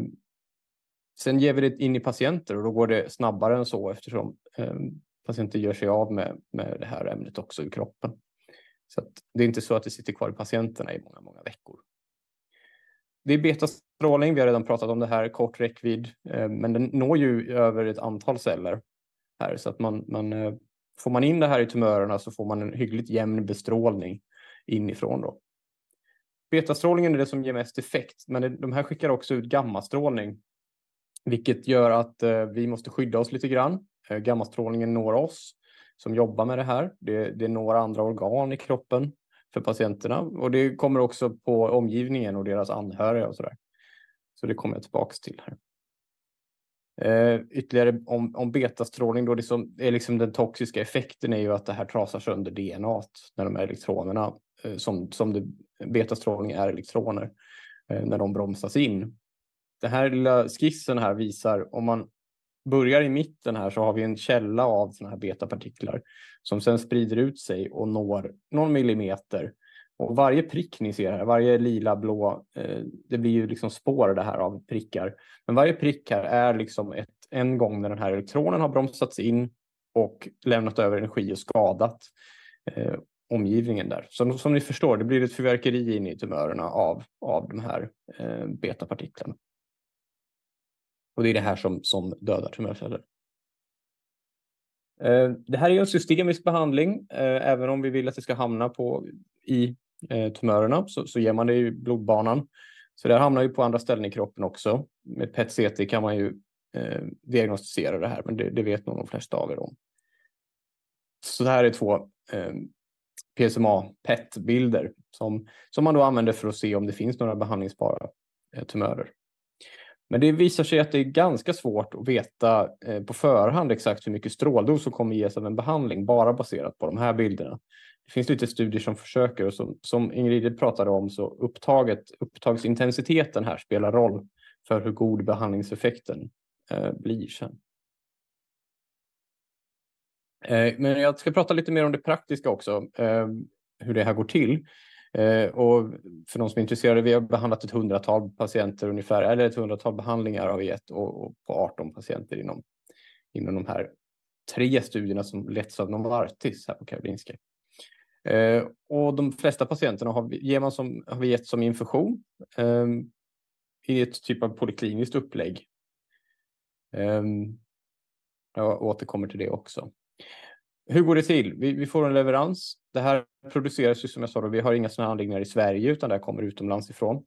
[SPEAKER 3] sen ger vi det in i patienter och då går det snabbare än så eftersom eh, patienter gör sig av med, med det här ämnet också i kroppen. Så det är inte så att det sitter kvar i patienterna i många, många veckor. Det är betastrålning, vi har redan pratat om det här, kort räckvidd, eh, men den når ju över ett antal celler här så att man, man eh, får man in det här i tumörerna så får man en hyggligt jämn bestrålning inifrån då. Betastrålningen är det som ger mest effekt, men de här skickar också ut gammastrålning vilket gör att eh, vi måste skydda oss lite grann. Eh, gammastrålningen når oss som jobbar med det här. Det, det når andra organ i kroppen för patienterna och det kommer också på omgivningen och deras anhöriga och så där. Så det kommer jag tillbaka till här. Eh, ytterligare om, om betastrålning då, det som är liksom den toxiska effekten är ju att det här trasar sönder DNA när de här elektronerna, eh, som, som det, betastrålning är elektroner, eh, när de bromsas in. Den här lilla skissen här visar om man börjar i mitten här så har vi en källa av sådana här betapartiklar som sen sprider ut sig och når någon millimeter. Och varje prick ni ser här, varje lila, blå, eh, det blir ju liksom spår det här av prickar. Men varje prick här är liksom ett, en gång när den här elektronen har bromsats in och lämnat över energi och skadat eh, omgivningen där. Så som ni förstår, det blir ett fyrverkeri in i tumörerna av, av de här eh, betapartiklarna. Och det är det här som, som dödar tumörceller. Eh, det här är en systemisk behandling. Eh, även om vi vill att det ska hamna på, i Eh, tumörerna så, så ger man det i blodbanan. Så det hamnar ju på andra ställen i kroppen också. Med PET-CT kan man ju eh, diagnostisera det här, men det, det, vet nog de flesta av er om. Så det här är två eh, PSMA-PET-bilder som, som man då använder för att se om det finns några behandlingsbara eh, tumörer. Men det visar sig att det är ganska svårt att veta eh, på förhand exakt hur mycket stråldos som kommer ges av en behandling bara baserat på de här bilderna. Det finns lite studier som försöker och som, som Ingrid pratade om så upptaget, upptagsintensiteten här spelar roll för hur god behandlingseffekten eh, blir sen. Eh, men jag ska prata lite mer om det praktiska också, eh, hur det här går till. Eh, och för de som är intresserade, vi har behandlat ett hundratal patienter ungefär, eller ett hundratal behandlingar har vi gett och, och på 18 patienter inom, inom de här tre studierna som letts av Novartis här på Karolinska. Eh, och de flesta patienterna har vi, ger man som, har vi gett som infusion eh, i ett typ av polikliniskt upplägg. Eh, jag återkommer till det också. Hur går det till? Vi, vi, får en leverans. Det här produceras ju som jag sa, då, vi har inga sådana anläggningar i Sverige utan det här kommer utomlands ifrån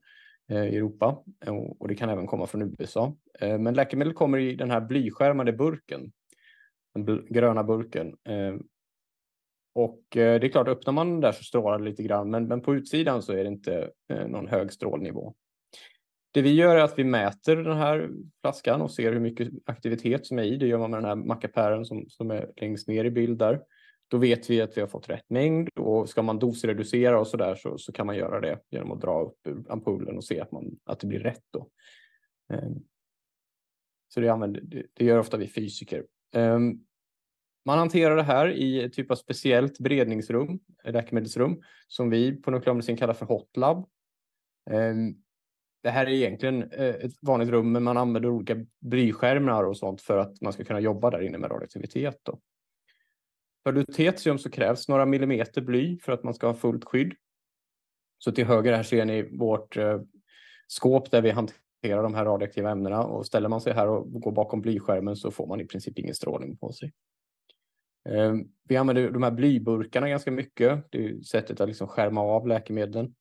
[SPEAKER 3] eh, i Europa och, och, det kan även komma från USA. Eh, men läkemedel kommer i den här blyskärmade burken, den gröna burken. Eh, och eh, det är klart, öppnar man den där så strålar det lite grann, men, men på utsidan så är det inte eh, någon hög strålnivå. Det vi gör är att vi mäter den här flaskan och ser hur mycket aktivitet som är i. Det gör man med den här mackapären som, som är längst ner i bild där. Då vet vi att vi har fått rätt mängd och ska man dosreducera och så där så, så kan man göra det genom att dra upp ampullen och se att, man, att det blir rätt. Då. Ehm, så det, använder, det gör ofta vi fysiker. Ehm, man hanterar det här i ett typ av speciellt beredningsrum, läkemedelsrum, som vi på nuklearmedicin kallar för hotlab. Ehm, det här är egentligen eh, ett vanligt rum, men man använder olika blyskärmar och sånt för att man ska kunna jobba där inne med radioaktivitet. Då. För lutetium så krävs några millimeter bly för att man ska ha fullt skydd. Så till höger här ser ni vårt eh, skåp där vi hanterar de här radioaktiva ämnena och ställer man sig här och går bakom blyskärmen så får man i princip ingen strålning på sig. Eh, vi använder de här blyburkarna ganska mycket. Det är sättet att liksom skärma av läkemedlen.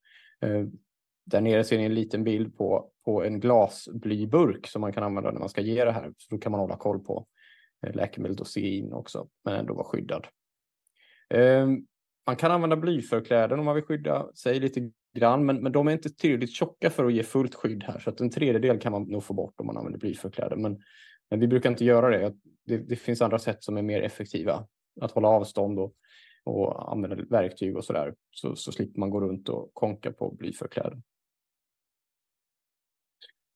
[SPEAKER 3] Där nere ser ni en liten bild på, på en glasblyburk som man kan använda när man ska ge det här. Så då kan man hålla koll på eh, läkemedlet och se in också, men ändå vara skyddad. Ehm, man kan använda blyförkläden om man vill skydda sig lite grann, men, men de är inte tillräckligt tjocka för att ge fullt skydd här, så att en tredjedel kan man nog få bort om man använder blyförkläden. Men, men vi brukar inte göra det. det. det. finns andra sätt som är mer effektiva. Att hålla avstånd och, och använda verktyg och så där, så, så slipper man gå runt och konka på blyförkläden.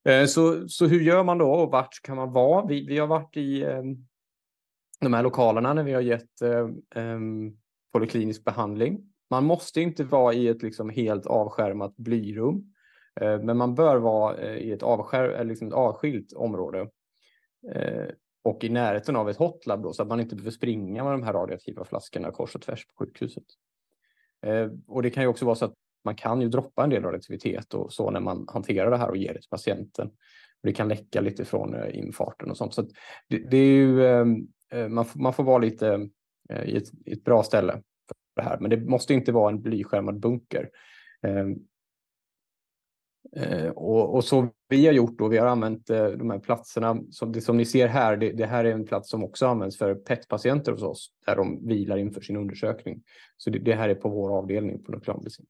[SPEAKER 3] Eh, så, så hur gör man då och vart kan man vara? Vi, vi har varit i eh, de här lokalerna när vi har gett eh, eh behandling. Man måste inte vara i ett liksom helt avskärmat blyrum, eh, men man bör vara i ett, avskär, liksom ett avskilt område och i närheten av ett hotlab då, så att man inte behöver springa med de här radioaktiva flaskorna kors och tvärs på sjukhuset. Och det kan ju också vara så att man kan ju droppa en del radioaktivitet och så när man hanterar det här och ger det till patienten. Det kan läcka lite från eh, infarten och sånt. Så det, det, är ju, ehm, eh, man, får, man får vara lite eh, i ett, i ett bra ställe för det här, men det måste inte vara en blyskärmad bunker. Ehm, och, och, så vi har gjort då, vi har använt de här platserna, som, det som ni ser här, det, det, här är en plats som också används för PET-patienter hos oss, där de vilar inför sin undersökning. Så det, det här är på vår avdelning på lokalmedicin.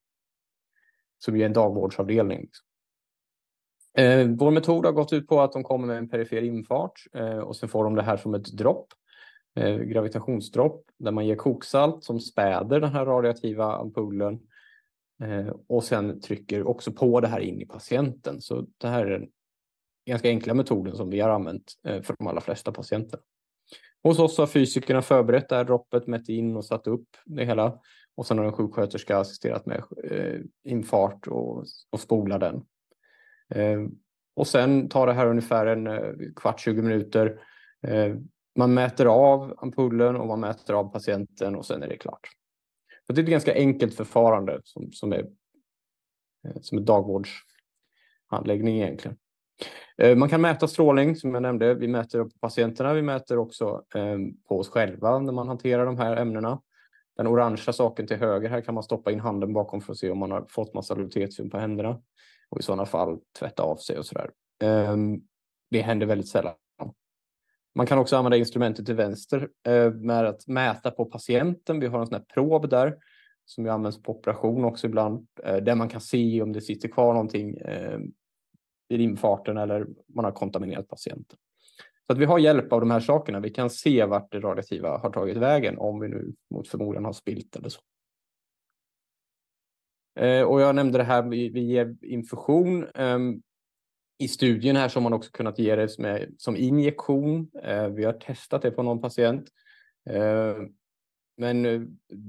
[SPEAKER 3] Som ju är en dagvårdsavdelning. Liksom. Eh, vår metod har gått ut på att de kommer med en perifer infart eh, och sen får de det här som ett dropp, eh, gravitationsdropp, där man ger koksalt som späder den här radioaktiva ampullen eh, och sen trycker också på det här in i patienten. Så det här är den ganska enkla metoden som vi har använt eh, för de allra flesta patienter. Hos oss har fysikerna förberett det här droppet, mätt in och satt upp det hela. Och sen har en sjuksköterska assisterat med eh, infart och, och spola den. Eh, och sen tar det här ungefär en eh, kvart, 20 minuter. Eh, man mäter av ampullen och man mäter av patienten och sen är det klart. Så det är ett ganska enkelt förfarande som, som är eh, som är dagvårdshandläggning egentligen. Man kan mäta strålning som jag nämnde. Vi mäter på patienterna. Vi mäter också på oss själva när man hanterar de här ämnena. Den orangea saken till höger här kan man stoppa in handen bakom för att se om man har fått massa lutetium på händerna och i sådana fall tvätta av sig och sådär. där. det händer väldigt sällan. Man kan också använda instrumentet till vänster eh, med att mäta på patienten. Vi har en sån här prob där som ju används på operation också ibland, eh, där man kan se om det sitter kvar någonting eh, i infarten eller man har kontaminerat patienten. Så att vi har hjälp av de här sakerna. Vi kan se vart det radioaktiva har tagit vägen om vi nu mot förmodan har spilt eller så. Eh, och jag nämnde det här, vi ger infusion. Ehm, I studien här så har man också kunnat ge det som, som injektion. Eh, vi har testat det på någon patient. Eh, men eh,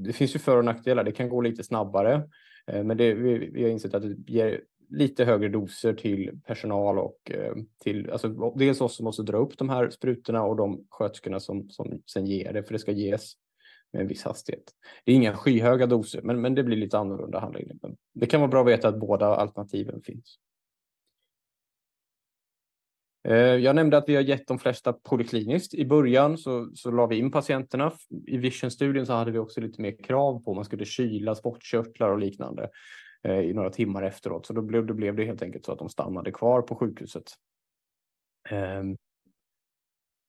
[SPEAKER 3] det finns ju för och nackdelar. Det kan gå lite snabbare. Men det, vi, vi, har insett att det ger lite högre doser till personal och eh, till alltså, dels oss som måste dra upp de här sprutorna och de sköterskorna som, som sen ger det, för det ska ges med en viss hastighet. Det är inga skyhöga doser, men, men det blir lite annorlunda handläggning. Det kan vara bra att veta att båda alternativen finns. Eh, jag nämnde att vi har gett de flesta polikliniskt. I början så, så la vi in patienterna. I Vision-studien så hade vi också lite mer krav på man skulle kyla spottkörtlar och liknande Eh, i några timmar efteråt. Så då blev, då blev det helt enkelt så att de stannade kvar på sjukhuset. Eh,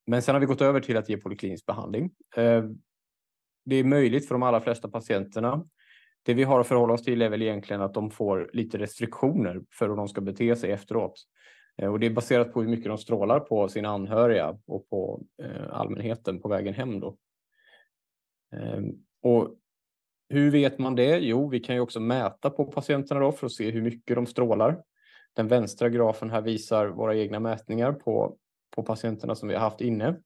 [SPEAKER 3] men sen har vi gått över till att ge poliklinisk behandling. Eh, det är möjligt för de allra flesta patienterna. Det vi har att förhålla oss till är väl egentligen att de får lite restriktioner för hur de ska bete sig efteråt. Eh, och det är baserat på hur mycket de strålar på sina anhöriga och på eh, allmänheten på vägen hem. Då. Ehm, och hur vet man det? Jo, vi kan ju också mäta på patienterna då för att se hur mycket de strålar. Den vänstra grafen här visar våra egna mätningar på, på patienterna som vi har haft inne.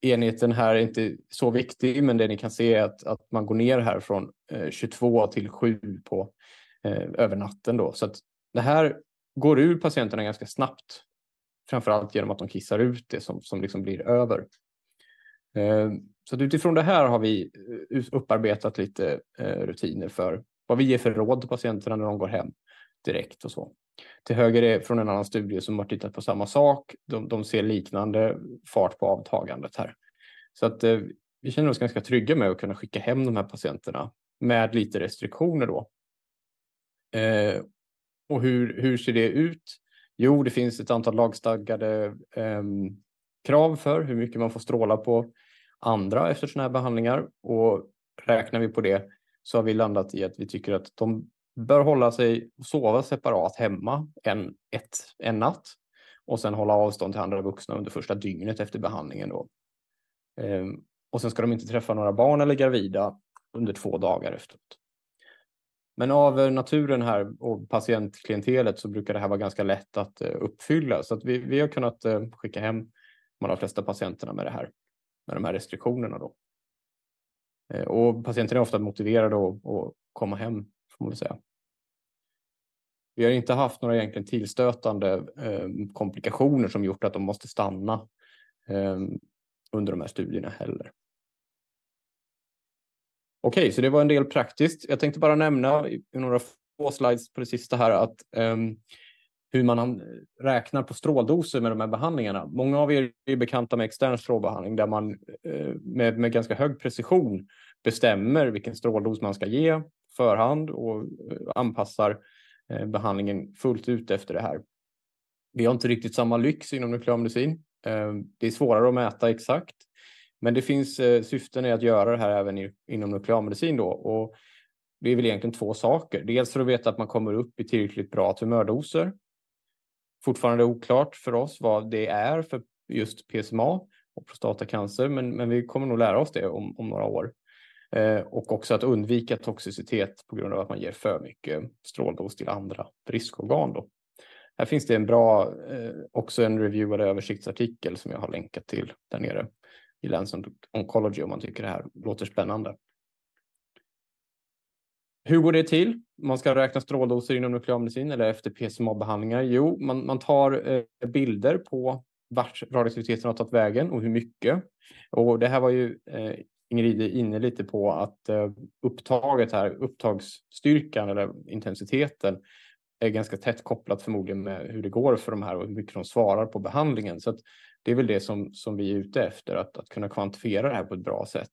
[SPEAKER 3] Enheten här är inte så viktig, men det ni kan se är att, att man går ner här från eh, 22 till 7 på, eh, över natten. Då. Så att det här går ur patienterna ganska snabbt. Framförallt genom att de kissar ut det som, som liksom blir över. Eh, så utifrån det här har vi eh, upparbetat lite eh, rutiner för vad vi ger för råd till patienterna när de går hem direkt och så. Till höger är från en annan studie som har tittat på samma sak. De, de ser liknande fart på avtagandet här. Så att eh, vi känner oss ganska trygga med att kunna skicka hem de här patienterna med lite restriktioner då. Och hur, hur ser det ut? Jo, det finns ett antal lagstadgade eh, krav för hur mycket man får stråla på andra efter sådana här behandlingar. Och räknar vi på det så har vi landat i att vi tycker att de bör hålla sig och sova separat hemma en, ett, en natt och sen hålla avstånd till andra vuxna under första dygnet efter behandlingen. Då. Ehm, och sen ska de inte träffa några barn eller gravida under två dagar efteråt. Men av eh, naturen här och patientklientelet så brukar det här vara ganska lätt att eh, uppfylla. Så att vi, vi har kunnat eh, skicka hem de allra flesta patienterna med det här, med de här restriktionerna. Då. Eh, och patienterna är ofta motiverade att, att komma hem, får man säga. Vi har inte haft några egentligen tillstötande eh, komplikationer som gjort att de måste stanna eh, under de här studierna heller. Okej, okay, så det var en del praktiskt. Jag tänkte bara nämna i några få slides på det sista här att um, hur man räknar på stråldoser med de här behandlingarna. Många av er är bekanta med extern strålbehandling där man eh, med, med ganska hög precision bestämmer vilken stråldos man ska ge förhand och eh, anpassar eh, behandlingen fullt ut efter det här. Vi har inte riktigt samma lyx inom nuklearmedicin. Det är svårare att mäta exakt, men det finns syften i att göra det här även inom nuklearmedicin då. Och det är väl egentligen två saker. Dels för att veta att man kommer upp i tillräckligt bra tumördoser. Fortfarande oklart för oss vad det är för just PSMA och prostatacancer, men, men vi kommer nog lära oss det om, om några år. Eh, och också att undvika toxicitet på grund av att man ger för mycket stråldos till andra riskorgan. Då. Här finns det en bra, eh, också en reviewad översiktsartikel som jag har länkat till där nere i Lancet Oncology om man tycker det här låter spännande. Hur går det till? Man ska räkna stråldoser inom nuklearmedicin eller efter PSMA-behandlingar. Jo, man, man tar eh, bilder på vart radioaktiviteten har tagit vägen och hur mycket. Och det här var ju eh, Ingrid inne lite på att eh, upptaget här, upptagsstyrkan eller intensiteten är ganska tätt kopplat förmodligen med hur det går för de här och hur mycket de svarar på behandlingen. Så det är väl det som, som vi är ute efter, att, att kunna kvantifiera det här på ett bra sätt.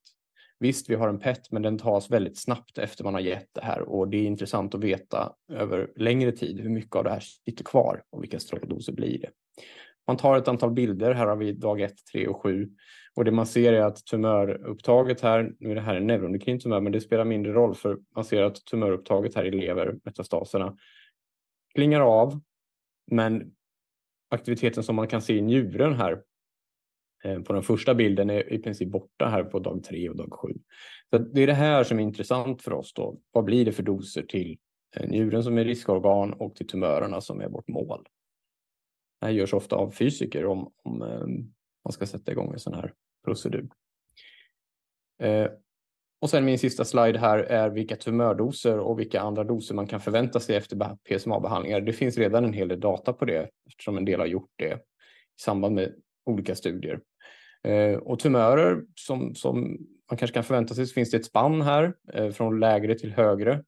[SPEAKER 3] Visst, vi har en PET, men den tas väldigt snabbt efter man har gett det här. Och det är intressant att veta över längre tid hur mycket av det här sitter kvar och vilka stråldoser blir det. Man tar ett antal bilder, här har vi dag 1, 3 och 7 och det man ser är att tumörupptaget här, nu är det här en neuroendokrin tumör, men det spelar mindre roll för man ser att tumörupptaget här i lever, metastaserna, klingar av, men aktiviteten som man kan se i njuren här Eh, på den första bilden är i princip borta här på dag tre och dag sju. Så det är det här som är intressant för oss då. Vad blir det för doser till eh, njuren som är riskorgan och till tumörerna som är vårt mål? Det här görs ofta av fysiker om, om ehm, man ska sätta igång en sån här procedur. Eh, och sen min sista slide här är vilka tumördoser och vilka andra doser man kan förvänta sig efter PSMA-behandlingar. Det finns redan en hel del data på det eftersom en del har gjort det i samband med olika studier. Eh, och tumörer som, som man kanske kan förvänta sig så finns det ett spann här eh, från lägre till högre.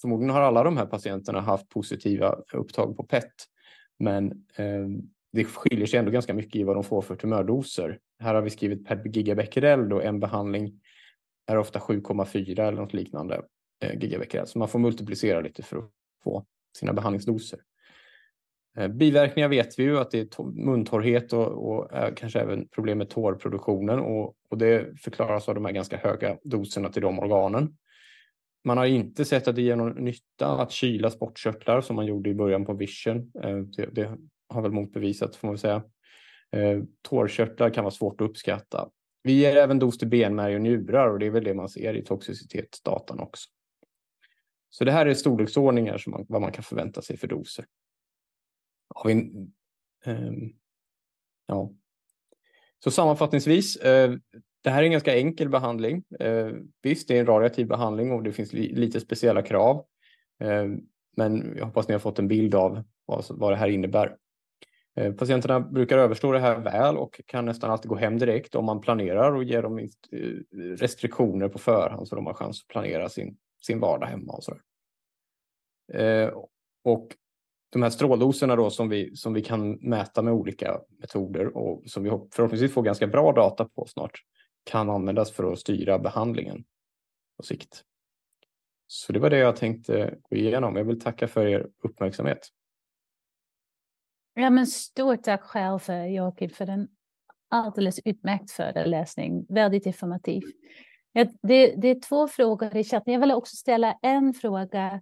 [SPEAKER 3] Förmodligen har alla de här patienterna haft positiva upptag på PET, men ehm, det skiljer sig ändå ganska mycket i vad de får för tumördoser. Här har vi skrivit per gigabecquerel då en behandling är ofta 7,4 eller något liknande eh, gigabecquerel. Så man får multiplicera lite för att få sina behandlingsdoser. Eh, biverkningar vet vi ju att det är muntorrhet och, och eh, kanske även problem med tårproduktionen och, och det förklaras av de här ganska höga doserna till de organen. Man har inte sett att det ger någon nytta att kyla sportkörtlar som man gjorde i början på Vision. Eh, det, det har väl motbevisat får man väl säga. Tårkörtlar kan vara svårt att uppskatta. Vi ger även dos till benmärg och njurar och det är väl det man ser i toxicitetsdatan också. Så det här är storleksordningar som man, vad man kan förvänta sig för doser. Har vi, ehm, ja. Så sammanfattningsvis, eh, det här är en ganska enkel behandling. Eh, visst, det är en radioaktiv behandling och det finns li lite speciella krav. Ehm, men jag hoppas ni har fått en bild av vad, vad det här innebär. Eh, patienterna brukar överstå det här väl och kan nästan alltid gå hem direkt om man planerar och ger dem eh, restriktioner på förhand så de har chans att planera sin, sin vardag hemma. Och, så eh, och de här stråldoserna då som vi, som vi kan mäta med olika metoder och som vi förhoppningsvis får ganska bra data på snart kan användas för att styra behandlingen på sikt. Så det var det jag tänkte gå igenom. Jag vill tacka för er uppmärksamhet.
[SPEAKER 1] Ja, men stort tack själv Joakim för en alldeles utmärkt föreläsning. Väldigt informativ. Det, det, är två frågor i chatten. Jag vill också ställa en fråga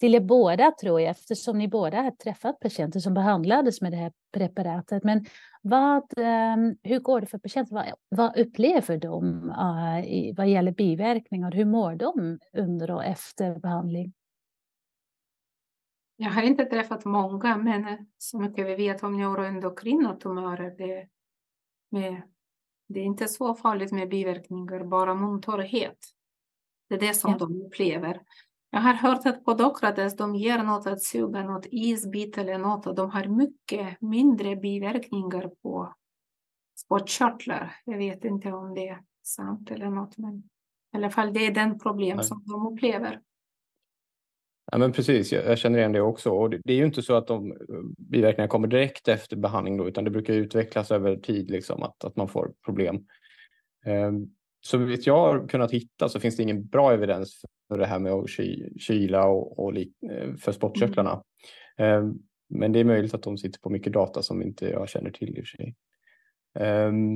[SPEAKER 1] till er båda, tror jag, eftersom ni båda har träffat patienter som behandlades med det här preparatet. Men vad, ehm, hur går det för patienter? Vad, vad upplever de uh, vad gäller biverkningar? Hur mår de under och efter behandling?
[SPEAKER 2] Jag har inte träffat många, men så mycket vi vet om neuroendokrina tumörer, det, med, det är inte så farligt med biverkningar, bara muntorrhet. Det är det som ja. de upplever. Jag har hört att på Dokrates de ger något att suga, något isbit eller något och de har mycket mindre biverkningar på sportkörtlar. Jag vet inte om det är sant eller något, men i alla fall det är den problem som de upplever.
[SPEAKER 3] Ja, men precis, jag, känner igen det också. Och det, är ju inte så att de biverkningarna kommer direkt efter behandling, då, utan det brukar utvecklas över tid, liksom, att, att man får problem. Eh, så vitt jag har kunnat hitta så finns det ingen bra evidens för det här med att kyla och, och eh, för spottkörtlarna. Mm. Men det är möjligt att de sitter på mycket data som inte jag känner till i och för sig. Um,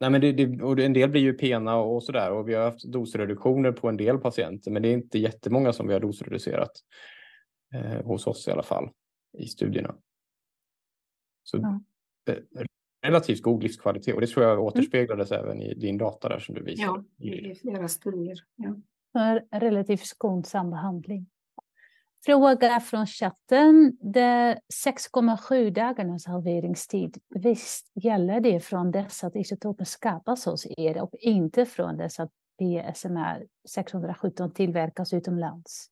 [SPEAKER 3] nej men det, det, och en del blir ju pena och sådär och vi har haft dosreduktioner på en del patienter men det är inte jättemånga som vi har dosreducerat eh, hos oss i alla fall i studierna. Så ja. Relativt god livskvalitet och det tror jag mm. återspeglades mm. även i din data där som du visade.
[SPEAKER 2] Ja, i flera studier. Ja.
[SPEAKER 1] Relativt skonsam behandling. Fråga från chatten. Det 6,7 dagarnas halveringstid, visst gäller det från dess att isotopen skapas hos er och inte från dess att PSMR 617 tillverkas utomlands?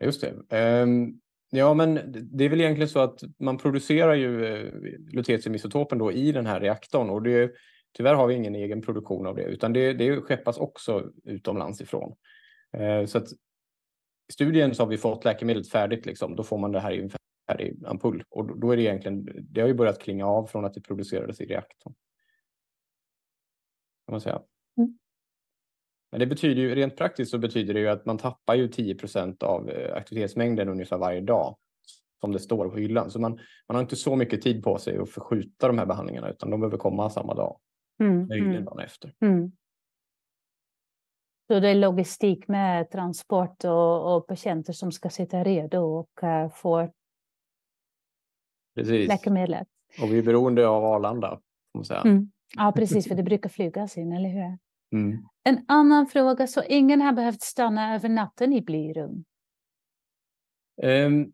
[SPEAKER 3] Just det. Um, ja, men det är väl egentligen så att man producerar ju eh, lutetiumisotopen då i den här reaktorn och det, tyvärr har vi ingen egen produktion av det utan det, det skeppas också utomlands ifrån. Eh, så att i studien så har vi fått läkemedlet färdigt, liksom. då får man det här i en färdig ampull. Och då är det egentligen, det har ju börjat klinga av från att det producerades i reaktorn. Kan man säga. Mm. Men det betyder ju, rent praktiskt så betyder det ju att man tappar ju 10% av eh, aktivitetsmängden ungefär varje dag som det står på hyllan. Så man, man har inte så mycket tid på sig att förskjuta de här behandlingarna utan de behöver komma samma dag. Mm, möjligen mm. dagen efter. Mm.
[SPEAKER 1] Så det är logistik med transport och, och patienter som ska sitta redo och uh, få precis. läkemedlet.
[SPEAKER 3] Och vi är beroende av Arlanda.
[SPEAKER 1] Mm. Ja, precis, för det brukar flygas in, eller hur? Mm. En annan fråga, så ingen har behövt stanna över natten i blyrum?
[SPEAKER 3] Ehm,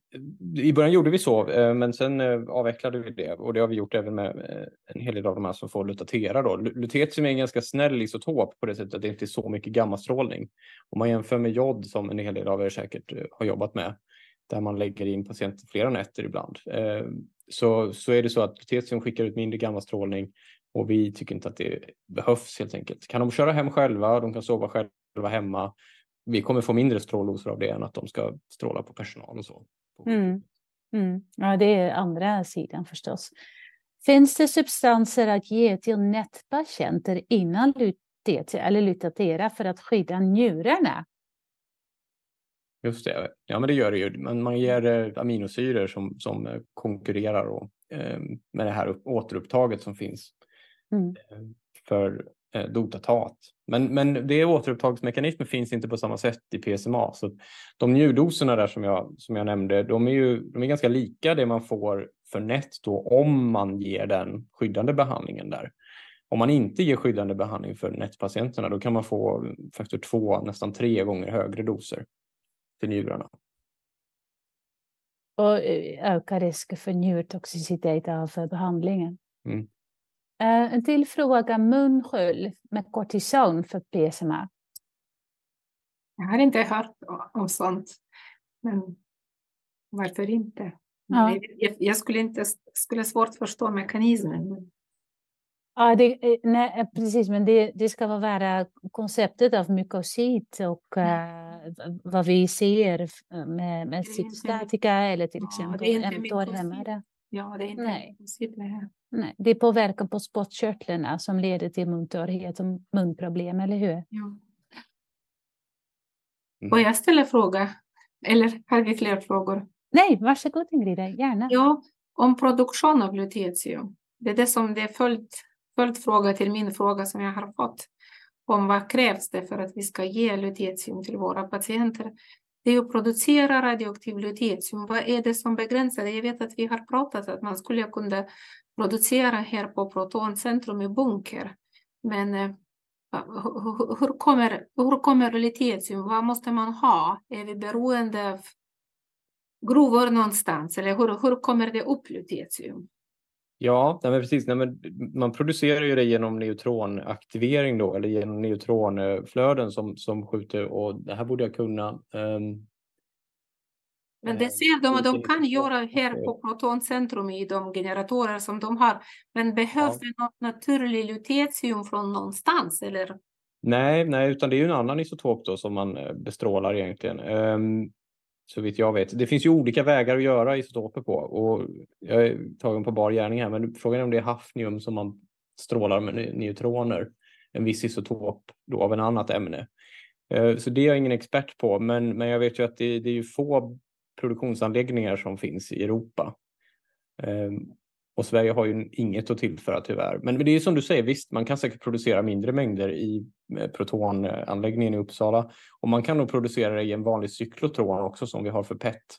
[SPEAKER 3] I början gjorde vi så, eh, men sen eh, avvecklade vi det och det har vi gjort även med eh, en hel del av de här som får lutatera. Då. Lutetium är en ganska snäll isotop på det sättet att det inte är så mycket gammastrålning. Om man jämför med jod som en hel del av er säkert har jobbat med, där man lägger in patienter flera nätter ibland, ehm, så, så är det så att lutetium skickar ut mindre gammastrålning och vi tycker inte att det behövs helt enkelt. Kan de köra hem själva, de kan sova själva hemma, vi kommer få mindre stråldoser av det än att de ska stråla på personal och så.
[SPEAKER 1] Mm. Mm. Ja, det är andra sidan förstås. Finns det substanser att ge till nätpatienter innan lutet, eller lutatera för att skydda njurarna?
[SPEAKER 3] Just det, ja men det gör det ju. Men man ger eh, aminosyror som, som eh, konkurrerar och, eh, med det här återupptaget som finns mm. eh, för eh, dotatat. Men, men det återupptagsmekanismen finns inte på samma sätt i PSMA. Så de njurdoserna där som jag, som jag nämnde, de är, ju, de är ganska lika det man får för NET då om man ger den skyddande behandlingen där. Om man inte ger skyddande behandling för NET-patienterna då kan man få faktor två, nästan tre gånger högre doser för njurarna.
[SPEAKER 1] Och eh, ökar risk för njurtoxicitet av behandlingen. Mm. Eh, en till fråga, munskölj med kortison för PSMA.
[SPEAKER 2] Jag har inte hört om sånt. Men varför inte? Ja. Jag, skulle inte skulle svårt förstå mekanismen.
[SPEAKER 1] Ja, det, eh, nej, precis, men det, det ska vara konceptet av mykosit och uh, vad vi ser med, med cytostatika eller till exempel ja, mTOR-hämmare.
[SPEAKER 2] Ja, det är inte nej. här.
[SPEAKER 1] Nej, det är påverkan på spottkörtlarna som leder till muntörhet och munproblem, eller hur? Ja.
[SPEAKER 2] Mm. Och jag ställer fråga, eller har vi fler frågor?
[SPEAKER 1] Nej, varsågod Ingrid, gärna.
[SPEAKER 2] Ja, om produktion av lutetium. Det är det som det är följt, följt fråga till min fråga som jag har fått. Om vad krävs det för att vi ska ge lutetium till våra patienter? Det är att producera radioaktiv lutetium. Vad är det som begränsar det? Jag vet att vi har pratat att man skulle kunna producera här på Protoncentrum i Bunker. Men eh, hur kommer, hur kommer litium? Vad måste man ha? Är vi beroende av gruvor någonstans? Eller hur, hur kommer det upp litetium?
[SPEAKER 3] Ja, nej men precis. Nej men man producerar ju det genom neutronaktivering då, eller genom neutronflöden som, som skjuter och det här borde jag kunna. Um,
[SPEAKER 2] men det ser de att de kan göra här på Protoncentrum i de generatorer som de har. Men behövs ja. det något naturligt lutetium från någonstans? Eller?
[SPEAKER 3] Nej, nej, utan det är ju en annan isotop då som man eh, bestrålar egentligen. Um, så vitt jag vet. Det finns ju olika vägar att göra isotoper på och jag är tagen på bar gärning här, men frågan är om det är hafnium som man strålar med neutroner en viss isotop då av en annat ämne. Eh, så det är jag ingen expert på, men, men jag vet ju att det, det är få produktionsanläggningar som finns i Europa. Ehm, och Sverige har ju inget att tillföra tyvärr. Men det är som du säger, visst, man kan säkert producera mindre mängder i protonanläggningen i Uppsala och man kan nog producera det i en vanlig cyklotron också som vi har för PET.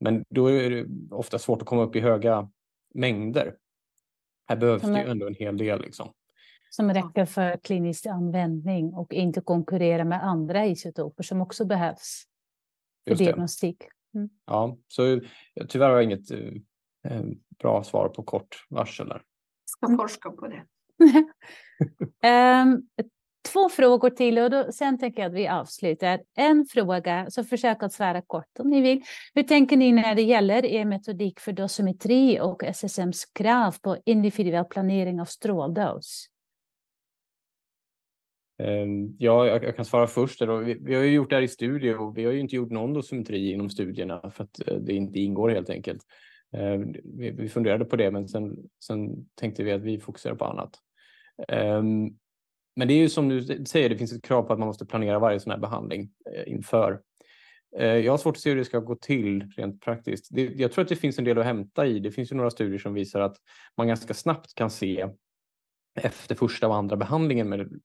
[SPEAKER 3] Men då är det ofta svårt att komma upp i höga mängder. Här behövs det ju ändå en hel del. Liksom.
[SPEAKER 1] Som räcker för klinisk användning och inte konkurrera med andra isotoper som också behövs för diagnostik.
[SPEAKER 3] Mm. Ja, så tyvärr har jag inget eh, bra svar på kort varsel där.
[SPEAKER 2] Jag ska forska på det.
[SPEAKER 1] um, *laughs* två frågor till och då, sen tänker jag att vi avslutar. En fråga, så försök att svara kort om ni vill. Hur tänker ni när det gäller er metodik för dosimetri och SSMs krav på individuell planering av stråldos?
[SPEAKER 3] Ehm, ja, jag kan svara först. Vi har ju gjort det här i studier och vi har ju inte gjort någon dosimetri inom studierna för att eh, det inte ingår helt enkelt. Eh, vi funderade på det, men sen, sen tänkte vi att vi fokuserar på annat. Ehm, men det är ju som du säger, det finns ett krav på att man måste planera varje sån här behandling eh, inför. Eh, jag har svårt att se hur det ska gå till rent praktiskt. jag tror att det finns en del att hämta i. Det finns ju några studier som visar att man ganska snabbt kan se efter första och andra behandlingen med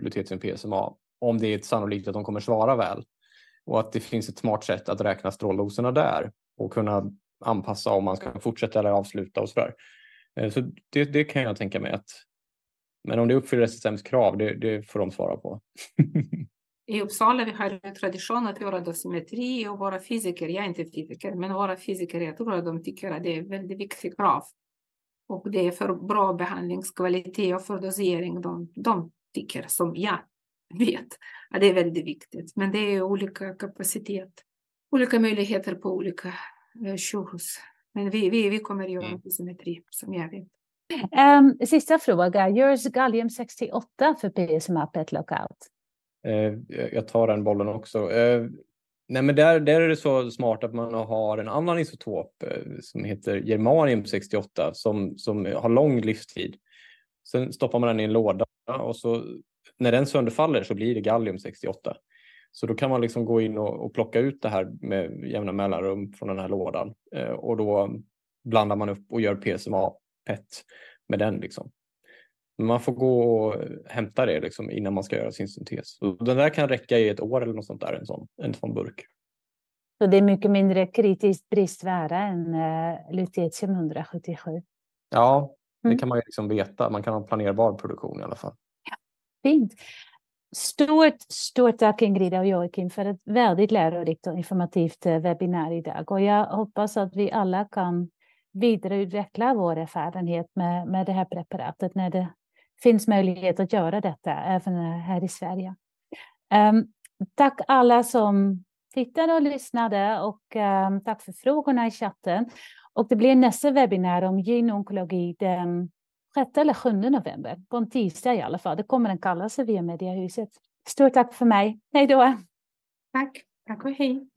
[SPEAKER 3] lutetium PSMA om det är sannolikt att de kommer svara väl och att det finns ett smart sätt att räkna stråldoserna där och kunna anpassa om man ska fortsätta eller avsluta och sådär. där. Eh, så det, det kan jag tänka mig att men om det uppfyller SSMs krav, det, det får de svara på. *laughs*
[SPEAKER 2] I Uppsala vi har en tradition att göra dosimetri och våra fysiker, jag är inte fysiker, men våra fysiker, jag tror att de tycker att det är väldigt viktigt krav och det är för bra behandlingskvalitet och för dosering de, de tycker, som jag vet, att det är väldigt viktigt. Men det är olika kapacitet, olika möjligheter på olika eh, sjukhus. Men vi, vi, vi kommer göra mm. symmetri, som jag vet.
[SPEAKER 1] Um, sista fråga, görs gallium 68 för PSMA PET lockout?
[SPEAKER 3] Uh, jag tar den bollen också. Uh, Nej, men där, där är det så smart att man har en annan isotop eh, som heter germanium 68 som, som har lång livstid. Sen stoppar man den i en låda och så när den sönderfaller så blir det gallium 68. Så då kan man liksom gå in och, och plocka ut det här med jämna mellanrum från den här lådan eh, och då blandar man upp och gör PSMA PET med den. Liksom. Man får gå och hämta det liksom innan man ska göra sin syntes. Och den där kan räcka i ett år eller något sånt där, en sån, en sån burk.
[SPEAKER 1] Så det är mycket mindre kritiskt bristvärde än uh, lutetium 177?
[SPEAKER 3] Ja, det mm. kan man ju liksom veta. Man kan ha planerbar produktion i alla fall.
[SPEAKER 1] Ja, fint. Stort, stort tack Ingrida och Joakim för ett väldigt lärorikt och informativt eh, webbinar idag. Och jag hoppas att vi alla kan vidareutveckla vår erfarenhet med, med det här preparatet när det finns möjlighet att göra detta även här i Sverige. Um, tack alla som tittade och lyssnade och um, tack för frågorna i chatten. Och det blir nästa webbinar om gynonkologi den 6 eller 7 november, på en tisdag i alla fall. Det kommer en kallelse via Mediahuset. Stort tack för mig. Hej då!
[SPEAKER 2] Tack. Tack och hej.